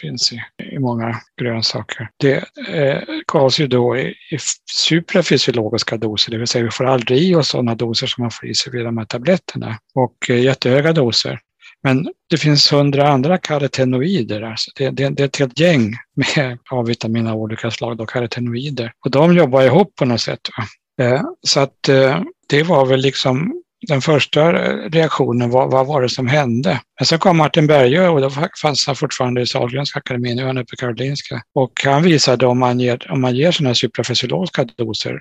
finns i, i många grönsaker. Det eh, gavs ju då i, i suprafysiologiska doser, det vill säga vi får aldrig i oss sådana doser som man får i sig vid de här tabletterna och eh, jättehöga doser. Men det finns hundra andra karotenoider. Alltså det, det, det, är ett helt gäng med A-vitamin av olika slag, då, karotenoider. Och de jobbar ihop på något sätt. Va? Eh, så att eh, det var väl liksom den första reaktionen vad, vad var det som hände? Men sen kom Martin Bergö och då fanns han fortfarande i Sahlgrenska akademin, nu är han uppe på Karolinska. Och han visade om man ger, om man ger sådana suprafysiologiska doser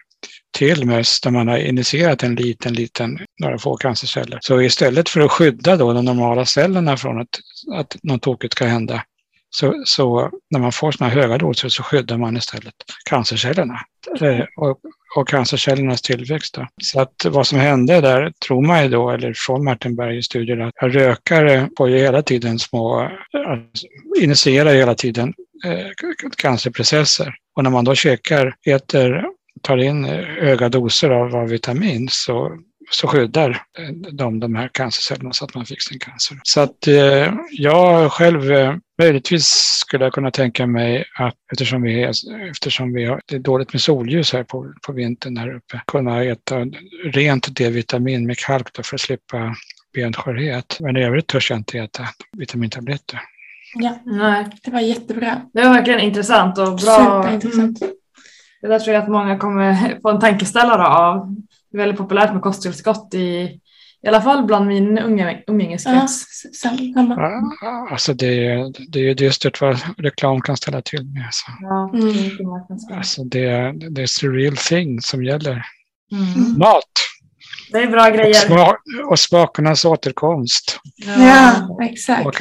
till möss där man har initierat en liten, liten, några få cancerceller. Så istället för att skydda då de normala cellerna från att, att något tokigt ska hända så, så när man får sådana höga doser så skyddar man istället cancercellerna. Eh, och och cancercellernas tillväxt. Då. Så att vad som hände där, tror man ju då, eller från Martin Bergs studier, att rökare får ju hela tiden små, alltså, initierar hela tiden eh, cancerprocesser. Och när man då käkar, äter, tar in eh, höga doser av, av vitamin så så skyddar de de här cancercellerna så att man fick sin cancer. Så att eh, jag själv eh, möjligtvis skulle jag kunna tänka mig att eftersom vi, eftersom vi har, det är dåligt med solljus här på, på vintern här uppe, kunna äta rent D-vitamin med kalk för att slippa benskörhet. Men i övrigt törs jag inte äta vitamintabletter. Ja, nej. det var jättebra. Det var verkligen intressant och bra. Superintressant. Mm. Det där tror jag att många kommer få en tankeställare av väldigt populärt med kosttillskott i i alla fall bland min umgängeskrets. Ja, alltså det, det är ju dystert vad reklam kan ställa till med. Så. Ja, mm. alltså det, det är surreal thing som gäller. Mm. Mat! Det är bra grejer. Och, smak, och smakernas återkomst. Ja, ja exakt. Och,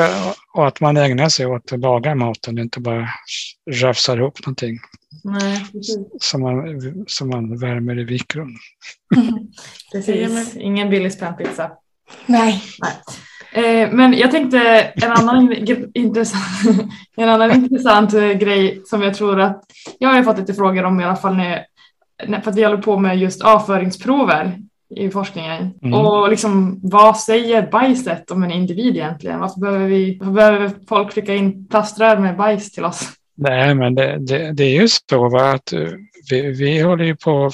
och, att man ägnar sig åt att laga maten, inte bara rafsar ihop någonting. Nej, Som man, som man värmer i vikrum. precis, ingen billig spännpizza. Nej. Nej. Eh, men jag tänkte en annan, intressant, en annan intressant eh, grej som jag tror att jag har fått lite frågor om i alla fall när, för att vi håller på med just avföringsprover i forskningen. Mm. Och liksom, vad säger bajset om en individ egentligen? Varför behöver, vi, varför behöver folk skicka in plaströr med bajs till oss? Nej, men det, det, det är ju så va, att eh, vi, vi håller ju på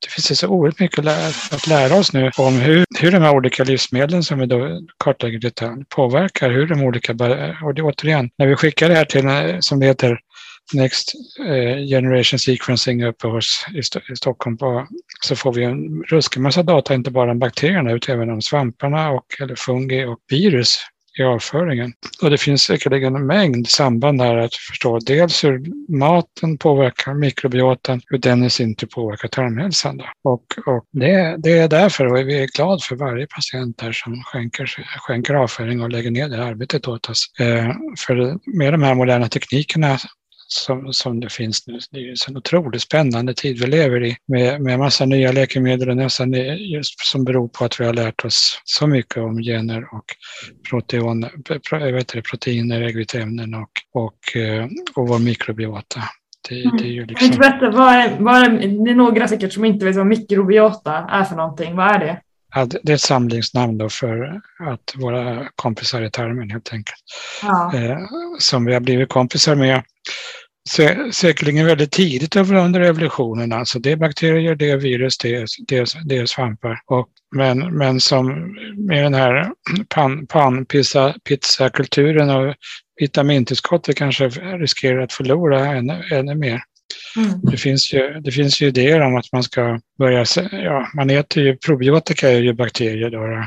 det finns så oerhört mycket att lära oss nu om hur, hur de här olika livsmedlen som vi då kartlägger detalj påverkar hur de olika, och det återigen, när vi skickar det här till, eh, som det heter, Next eh, Generation Sequencing uppe hos, i, Stockholm på, så får vi en ruskig massa data, inte bara om bakterierna utan även om svamparna och eller fungi och virus i avföringen. Och det finns säkerligen en mängd samband här att förstå. Dels hur maten påverkar mikrobiotan, hur den i sin tur påverkar tarmhälsan. Och, och det, det, är därför och vi är glada för varje patient där som skänker, skänker avföring och lägger ner det arbetet åt oss. Eh, för med de här moderna teknikerna som, som det finns nu. Det är ju en otroligt spännande tid vi lever i med, med massa nya läkemedel och nästan just som beror på att vi har lärt oss så mycket om gener och protein, vet det, proteiner, äggviteämnen och, och, eh, och vår mikrobiota. Det, mm. det är liksom... Berätta, vad är, vad är, det är några säkert som inte vet vad mikrobiota är för någonting. Vad är det? Ja, det är ett samlingsnamn då för att våra kompisar i tarmen helt enkelt. Ja. Eh, som vi har blivit kompisar med sä säkerligen väldigt tidigt under evolutionen. Alltså det är bakterier, det är virus, det är, det är, det är svampar. Och, men, men som med den här pan-pizza-kulturen och vitamintillskottet kanske riskerar att förlora ännu, ännu mer. Mm. Det, finns ju, det finns ju idéer om att man ska börja, ja, man äter ju, probiotika är ju bakterier då.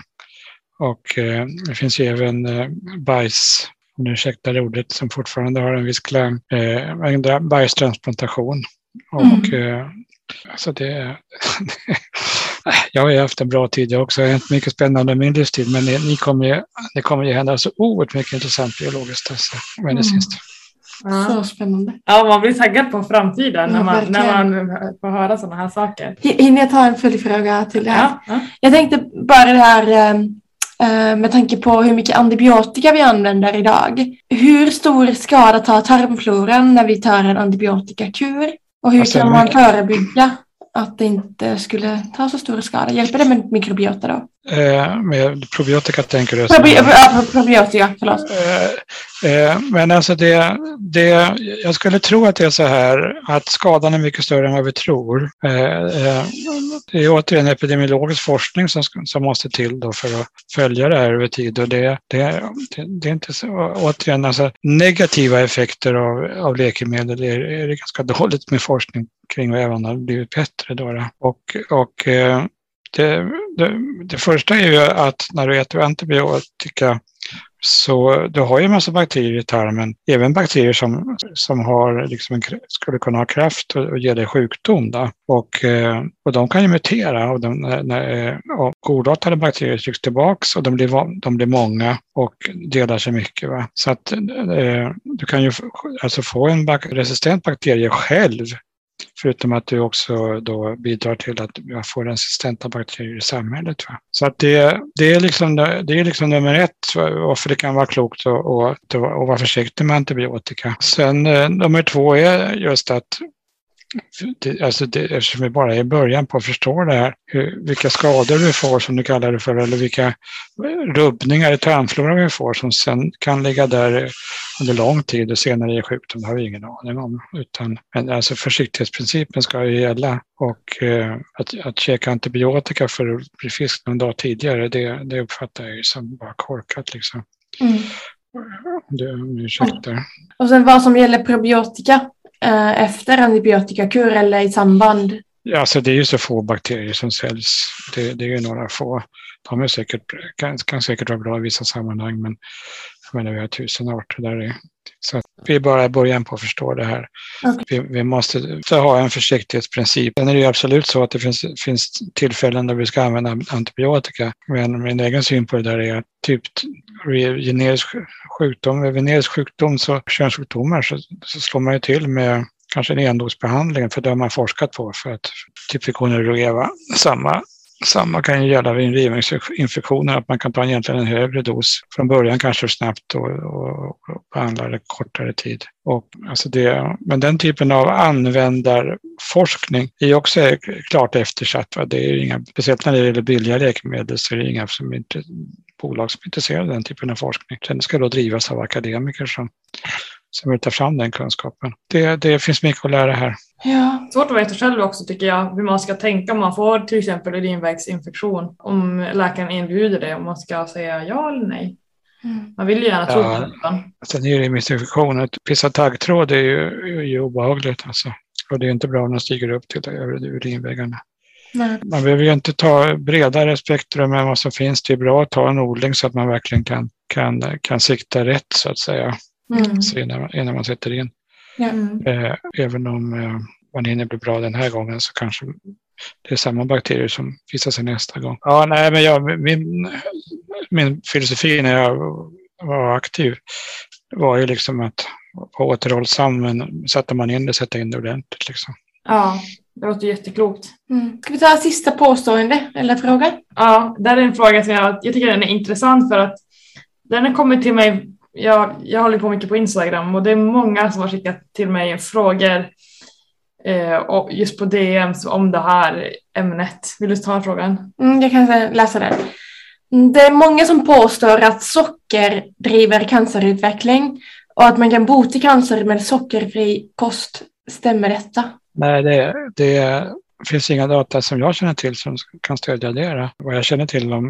Och eh, det finns ju även eh, bajs, om ni ursäktar ordet, som fortfarande har en viss klang, eh, bajstransplantation. Och mm. eh, alltså det, jag har ju haft en bra tid jag också. Det har hänt mycket spännande i min livstid, men ni, ni kommer ju, det kommer ju hända så oerhört mycket intressant biologiskt, alltså, medicinskt. Mm. Ja. Så spännande. Ja, man blir taggad på framtiden Ja, när, man, verkligen. när man får höra sådana här saker. Hinner jag ta en följdfråga till det här? Ja, ja. Jag tänkte bara det här eh, med tanke på hur mycket antibiotika vi använder idag. Hur stor skada tar tarmfloran när vi tar en antibiotikakur? Och hur Alltså, kan man förebygga att det inte skulle ta så stor skada? Hjälper det med mikrobiota då? Eh, med probiotika tänker du? Probi ja, probiotika, förlåt. Eh, eh, Men alltså det, det, jag skulle tro att det är så här att skadan är mycket större än vad vi tror. Eh, Det är återigen epidemiologisk forskning som, som måste till då för att följa det här över tid. Och det, det, det, det är inte så, återigen, alltså negativa effekter av, av läkemedel är, är det ganska dåligt med forskning kring och även har blivit bättre. Då, då. Och, och eh, det, det, det första är ju att när du äter antibiotika så du har ju en massa bakterier i tarmen, även bakterier som, som har, liksom en, skulle kunna ha kraft och, och ge dig sjukdom. Då. Och, eh, och de kan ju mutera och, de, när, eh, och godartade bakterier trycks tillbaks och de blir, de blir många och delar sig mycket. Va? Så att eh, du kan ju alltså få en bak resistent bakterie själv Förutom att du också då bidrar till att vi får resistenta bakterier i samhället. Va? Så att det, det, är liksom, det är liksom nummer ett varför det kan vara klokt att, vara försiktig med antibiotika. Sen eh, nummer två är just att det, alltså det, eftersom vi bara är i början på att förstå det här, hur, vilka skador vi får som du kallar det för, eller vilka rubbningar i tarmfloran vi får som sen kan ligga där under lång tid och senare ge sjukdom, det har vi ingen aning om. Utan, men alltså försiktighetsprincipen ska ju gälla och eh, att, att käka antibiotika för att bli frisk någon dag tidigare, det, det uppfattar jag ju som bara korkat liksom. Mm. Det, ursäktar. Och sen vad som gäller probiotika eh, efter antibiotikakur eller i samband. Alltså det är ju så få bakterier som säljs. Det, det är ju några få. De är säkert, kan, kan säkert vara bra i vissa sammanhang, men vi har tusen arter där. i. Så att vi är bara i början på att förstå det här. Okej. Vi, vi måste ha en försiktighetsprincip. Sen är det ju absolut så att det finns, finns tillfällen där vi ska använda antibiotika. Men min egen syn på det där är att typ generisk sjukdom, med venerisk sjukdom, så könssjukdomar, så, så slår man ju till med kanske en endosbehandling, för det har man forskat på för att typ gonorré, va? samma samma kan ju gälla vid urinvägsinfektioner, att man kan ta egentligen en högre dos från början kanske snabbt och, och, och behandla det kortare tid. Och, alltså det, men den typen av användarforskning är också klart eftersatt. Va? Det är inga, speciellt när det gäller billiga läkemedel så är det inga som inte, bolag som är intresserade av den typen av forskning. Den ska då drivas av akademiker som, som vill ta fram den kunskapen. Det, det finns mycket att lära här. Ja. Svårt att veta själv också tycker jag hur man ska tänka om man får till exempel urinvägsinfektion. Om läkaren erbjuder det, om man ska säga ja eller nej. Mm. Man vill ju gärna tro Ja. på det. Sen är det missinfektion. Att pissa taggtråd är ju, är ju obehagligt. Alltså. Och det är inte bra om de stiger upp till över urinvägarna. Nej. Man behöver ju inte ta bredare spektrum än vad som finns. Det är bra att ta en odling så att man verkligen kan, kan, kan sikta rätt så att säga. Mm. Så innan, innan man sätter in. Ja. Mm. Eh, även om eh, man hinner bli bra den här gången så kanske det är samma bakterier som visar sig nästa gång. Ja, nej, men jag, min, min filosofi när jag var aktiv var ju liksom att vara återhållsam, men sätter man in det, sätta in det ordentligt. Liksom. Ja, det låter jätteklokt. Mm. Ska vi ta sista påstående eller fråga? Ja, där är en fråga som jag, jag tycker den är intressant för att den har kommit till mig, jag, jag håller på mycket på Instagram och det är många som har skickat till mig frågor eh, och just på DMs om det här ämnet. Vill du ta frågan? Mm, jag kan läsa den. Det är många som påstår att socker driver cancerutveckling och att man kan bota cancer med sockerfri kost. Stämmer detta? Nej, det, det finns inga data som jag känner till som kan stödja det. Vad jag känner till om,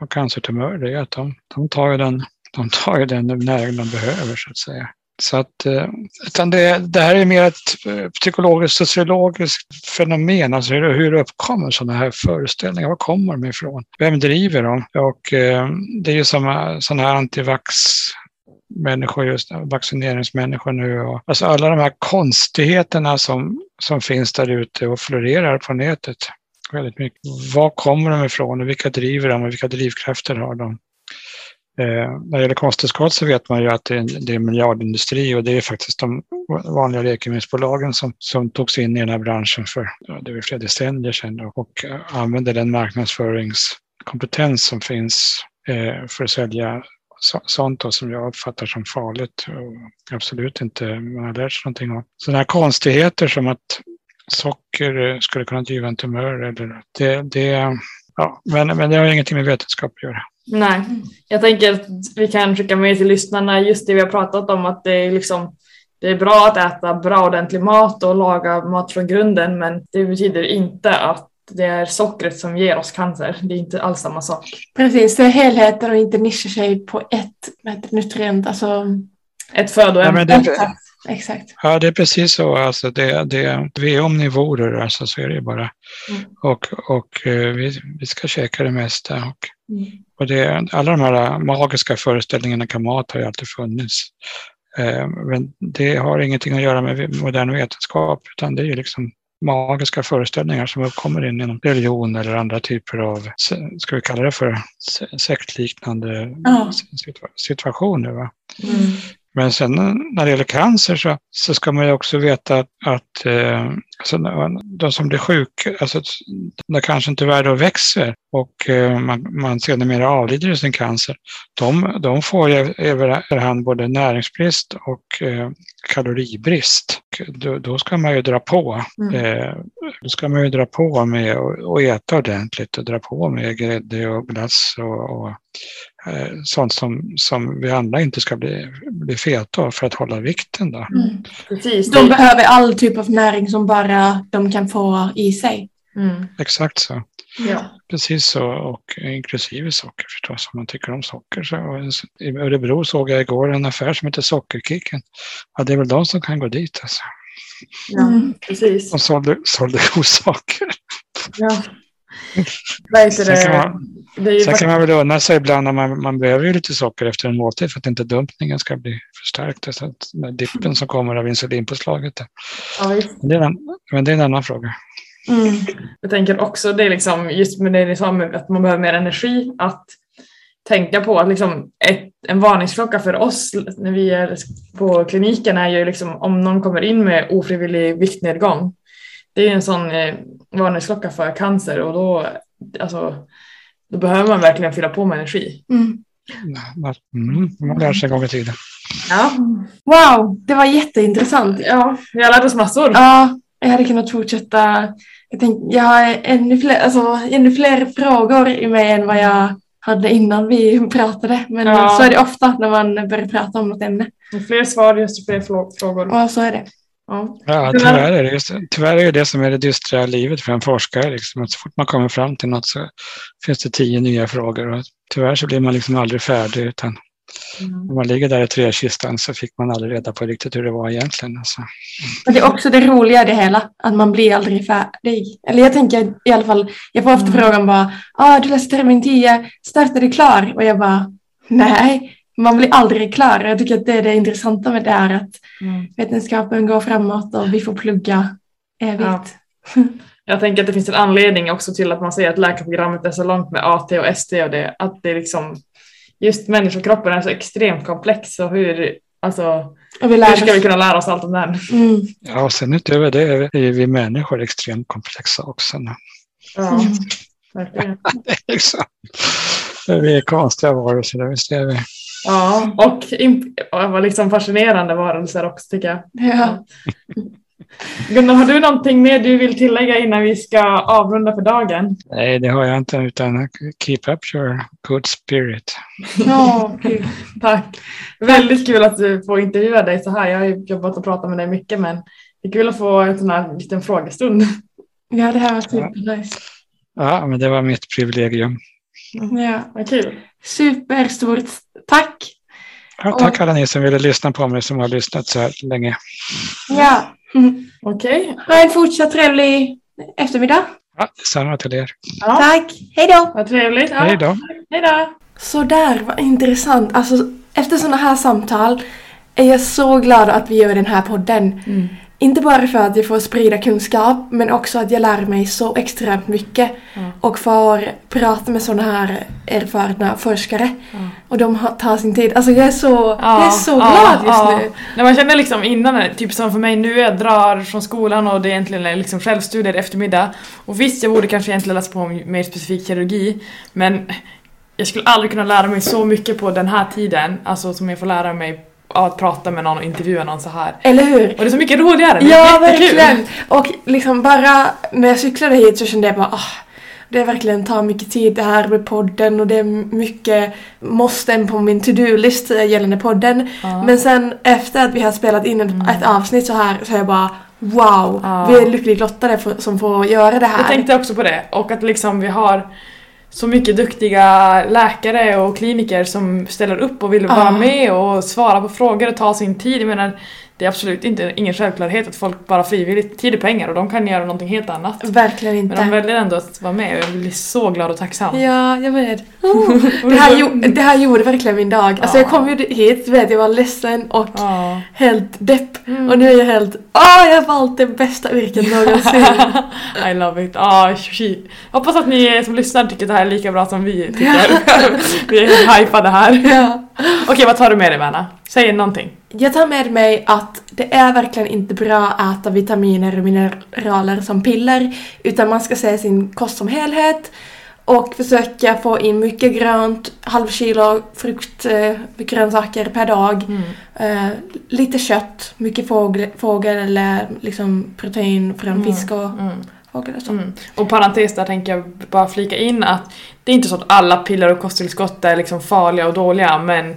om cancertumörer är att de, de tar den, de tar ju den näring de behöver så att säga. Så att, eh, utan det, det här är mer ett eh, psykologiskt, sociologiskt fenomen, alltså hur, hur uppkommer sådana här föreställningar? Var kommer de ifrån? Vem driver dem? Och eh, det är ju som eh, sådana här antivax människor, just vaccineringsmänniskor nu. Och, alltså alla de här konstigheterna som, som finns där ute och florerar på nätet. Väldigt mycket. Var kommer de ifrån och vilka driver dem och vilka drivkrafter har de? Eh, när det gäller kosttillskott så vet man ju att det är, det är en miljardindustri och det är faktiskt de vanliga läkemedelsbolagen som, som tog sig in i den här branschen för ja, det var flera decennier sedan och, eh, och använde den marknadsföringskompetens som finns eh, för att sälja så, sånt då, som jag uppfattar som farligt och absolut inte man har lärt sig någonting av. Sådana här konstigheter som att socker eh, skulle kunna driva en tumör eller det, det ja, men, men det har ingenting med vetenskap att göra. Nej, jag tänker att vi kan skicka med till lyssnarna just det vi har pratat om att det är liksom det är bra att äta bra ordentlig mat och laga mat från grunden men det betyder inte att det är sockret som ger oss cancer. Det är inte alls samma sak. Precis, det är helheten och inte nischa sig på ett nutrient, alltså ett födoämne. Ja, exakt. Ja, det är precis så. Alltså det, det, vi är omnivorer, alltså så är det bara. Mm. Och, och eh, vi, vi ska käka det mesta. Och, mm. och det, alla de här magiska föreställningarna kan mat har ju alltid funnits. Eh, men det har ingenting att göra med modern vetenskap, utan det är ju liksom magiska föreställningar som uppkommer inom religion eller andra typer av, ska vi kalla det för, sektliknande ja. situationer. Va? Mm. Men sen när det gäller cancer så, så ska man ju också veta att, att eh, alltså, de som blir sjuka, alltså, när då växer och eh, man, man sedermera avlider i sin cancer, de, de får överhand både näringsbrist och eh, kaloribrist. Då, då, ska man ju dra på. Mm. Eh, då ska man ju dra på med att äta ordentligt och dra på med grädde och glass och, och eh, sånt som, som vi andra inte ska bli, bli feta av för att hålla vikten. Då. Mm. Precis. De behöver all typ av näring som bara de kan få i sig. Mm. Exakt så. Ja. Precis så, och inklusive socker förstås, om man tycker om socker. Så, I Örebro såg jag igår en affär som heter Sockerkicken. Ja, det är väl de som kan gå dit alltså. Ja, mm. precis. De sålde, sålde godsaker. Ja. Vad Sen kan man, sen kan man väl unna sig ibland när man, man behöver ju lite socker efter en måltid för att inte dumpningen ska bli förstärkt. Så att den dippen som kommer av insulinpåslaget. Ja, men, det är en, men det är en annan fråga. Mm. Jag tänker också det är liksom just med det ni sa att man behöver mer energi att tänka på att liksom ett, en varningsklocka för oss när vi är på kliniken är ju liksom om någon kommer in med ofrivillig viktnedgång. Det är en sån eh, varningsklocka för cancer och då, alltså, då behöver man verkligen fylla på med energi. Mm. Mm, man lär sig en gång i tiden. Ja. Wow, det var jätteintressant. Ja, vi har lärt oss massor. Ja, jag hade kunnat fortsätta. Jag, tänkte, jag har ännu fler, alltså, ännu fler frågor i mig än vad jag hade innan vi pratade. Men ja. så är det ofta när man börjar prata om något ämne. Fler svar, just fler frågor. Ja, så är det. Ja. ja, tyvärr är det, tyvärr är det det som är det dystra livet för en forskare. Liksom, att så fort man kommer fram till något så finns det tio nya frågor. Och tyvärr så blir man liksom aldrig färdig. Utan Mm. När man ligger där i träkistan så fick man aldrig reda på riktigt hur det var egentligen. Alltså. Mm. Det är också det roliga i det hela, att man blir aldrig färdig. Eller jag tänker i alla fall, jag får ofta mm. frågan bara, ah, du läste termin 10, snart är du klar? Och jag bara, nej, man blir aldrig klar. Jag tycker att det är det intressanta med det här att mm. vetenskapen går framåt och vi får plugga evigt. Ja. Jag tänker att det finns en anledning också till att man säger att läkarprogrammet är så långt med AT och ST och det, att det liksom just människokroppen är så extremt komplex och hur, alltså, hur ska vi kunna lära oss allt om den? Mm. Ja, och sen utöver det är vi människor extremt komplexa också. Ja, mm. verkligen. liksom, vi är konstiga varelser, visst är vi. Ja, och, och liksom fascinerande varelser också tycker jag. Ja. Gunnar, har du någonting mer du vill tillägga innan vi ska avrunda för dagen? Nej, det har jag inte, utan keep up your good spirit. Ja, okay. tack. Väldigt kul att du får intervjua dig så här. Jag har jobbat och pratat med dig mycket, men det är kul att få en sån här liten frågestund. Ja, det här var supernice. Ja, men det var mitt privilegium. Ja, vad kul. Superstort tack. Ja, tack alla ni som ville lyssna på mig som har lyssnat så här länge. Ja, Mm. Okej. Okay. Ha en fortsatt trevlig eftermiddag. Ja, detsamma till er. Ja. Tack. Hej då. Vad trevligt. Ja. Hej då. Hej då. Så där, vad intressant. Alltså, efter sådana här samtal är jag så glad att vi gör den här podden. Mm. Inte bara för att jag får sprida kunskap men också att jag lär mig så extremt mycket Mm. och får prata med sådana här erfarna forskare. Mm. Och de tar sin tid. Alltså jag är så, Ja, jag är så ja, glad just ja. nu. När man känner liksom innan, typ som för mig nu, jag drar från skolan och det egentligen är liksom självstudier eftermiddag. Och visst, jag borde kanske egentligen läsa på mer specifik kirurgi, men jag skulle aldrig kunna lära mig så mycket på den här tiden, alltså som jag får lära mig att prata med någon och intervjua någon så här. Eller hur? Och det är så mycket roligare, det är Ja, jättekul. verkligen! Och liksom bara när jag cyklade hit så kände jag bara ah, det verkligen tar mycket tid det här med podden och det är mycket måsten på min to-do-list gällande podden. Ja. Men sen efter att vi har spelat in ett, ett avsnitt så här så är jag bara wow, Ja. vi är lyckligt lottade för, som får göra det här. Jag tänkte också på det, och att liksom vi har så mycket duktiga läkare och kliniker som ställer upp och vill vara med och svara på frågor och ta sin tid. Jag menar, det är absolut inte ingen självklarhet att folk bara frivilligt, tid är pengar och de kan göra någonting helt annat. Verkligen Men inte. de väljer ändå att vara med och jag blir så glad och tacksam. Ja, jag med. Oh, det, här, det här gjorde verkligen min dag. Alltså Ja. jag kom ju hit, vet jag var ledsen och Ja. helt depp. Mm. Och nu är jag helt åh jag har valt det bästa yrket någonsin. I love it. Shit. Hoppas att ni som lyssnar tycker det här är lika bra som vi tycker. vi är hypade här. ja. Okej, vad tar du med dig Verna? Säg någonting. Jag tar med mig att det är verkligen inte bra att äta vitaminer och mineraler som piller utan man ska se sin kost som helhet och försöka få in mycket grönt, halv kilo frukt, eh, grönsaker per dag. Eh, lite kött, mycket fågel, fågel eller liksom protein från Mm. fisk och Mm. fågel och så. Mm. Och parentes där tänker jag bara flika in att det är inte så att alla piller och kosttillskott är liksom farliga och dåliga men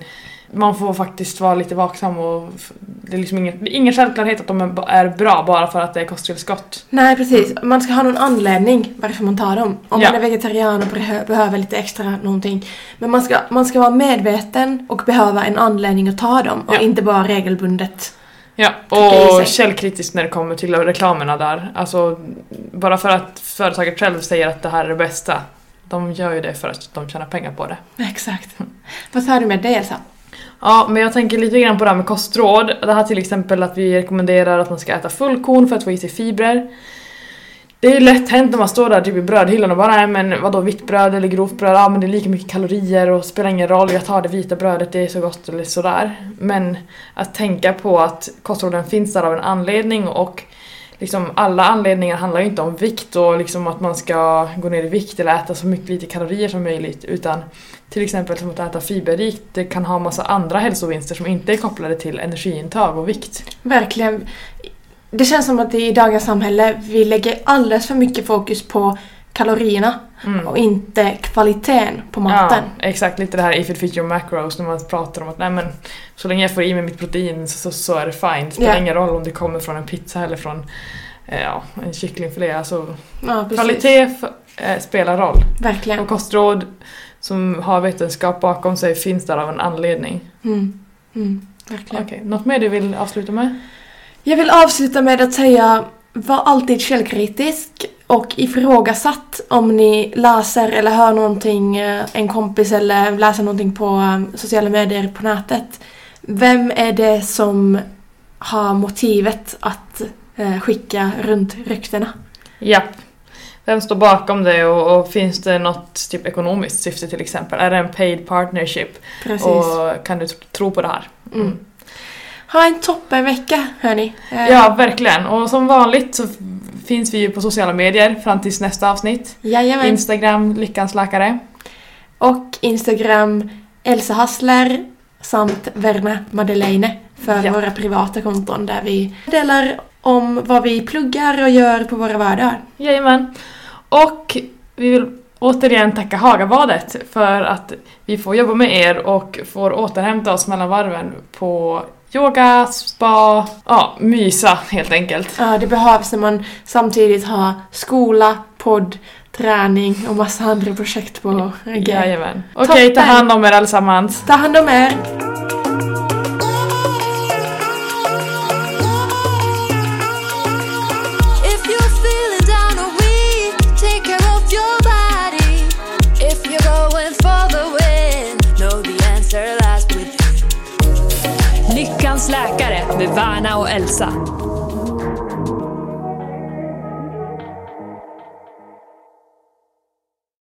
man får faktiskt vara lite vaksam och det är liksom ingen, det är ingen självklarhet att de är bra bara för att det är kosttillskott. Nej precis, man ska ha någon anledning varför man tar dem. Om Ja. man är vegetarian och behö- behöver lite extra någonting. Men man ska, man ska vara medveten och behöva en anledning att ta dem och Ja. inte bara regelbundet. Ja, och källkritiskt när det kommer till reklamerna där. Alltså, bara för att företaget själv säger att det här är det bästa. De gör ju det för att de tjänar pengar på det. Exakt. Vad tar du med dig Elsa? Ja, men jag tänker lite grann på det här med kostråd. Det här till exempel att vi rekommenderar att man ska äta fullkorn för att få i sig fibrer. Det är ju lätt hänt när man står där typ i brödhyllan och bara nej men vadå vitt bröd eller grovt bröd, ja men det är lika mycket kalorier och spelar ingen roll, jag tar det vita brödet, det är så gott eller sådär. Men att tänka på att kostråden finns där av en anledning och liksom alla anledningar handlar ju inte om vikt och liksom att man ska gå ner i vikt eller äta så mycket lite kalorier som möjligt utan till exempel som att äta fiberrikt, det kan ha massa andra hälsovinster som inte är kopplade till energiintag och vikt. Verkligen. Det känns som att i dagens samhälle vi lägger alldeles för mycket fokus på kalorierna Mm. och inte kvaliteten på maten. Ja, exakt. Lite det här if it fit your macros när man pratar om att nej men så länge jag får i mig mitt protein så, så, så är det fine. Det spelar Ja. ingen roll om det kommer från en pizza eller från eh, ja, en kycklingfilé. Alltså, Ja, kvalitet eh, spelar roll. Verkligen. Och kostråd som har vetenskap bakom sig finns där av en anledning. Mm. Mm. Verkligen. Okej, något mer du vill avsluta med? Jag vill avsluta med att säga var alltid källkritisk och ifrågasatt om ni läser eller hör någonting, eh, en kompis eller läser någonting på eh, sociala medier på nätet. Vem är det som har motivet att eh, skicka runt ryktena? Japp. Vem står bakom det och, och finns det något typ ekonomiskt syfte till exempel? Är det en paid partnership? Precis. Och kan du tr- tro på det här? Mm. Ha en toppenvecka hörni. Eh, Ja, verkligen. Och som vanligt så finns vi ju på sociala medier fram tills nästa avsnitt. Jajamän. Instagram, Lyckans Läkare. och Instagram Elsa Hassler samt Verna Madeleine för Ja. våra privata konton där vi delar om vad vi pluggar och gör på våra vardagar. Jajamän. Och vi vill återigen tacka Hagabadet för att vi får jobba med er och får återhämta oss mellan varven på yoga, spa, ja, mysa helt enkelt. Ja, det behövs när man samtidigt har skola, podd, träning och massa andra projekt på G. Jajamän. Okej, ta Toppen. hand om er allesammans. Ta hand om er! Med Värna och Elsa.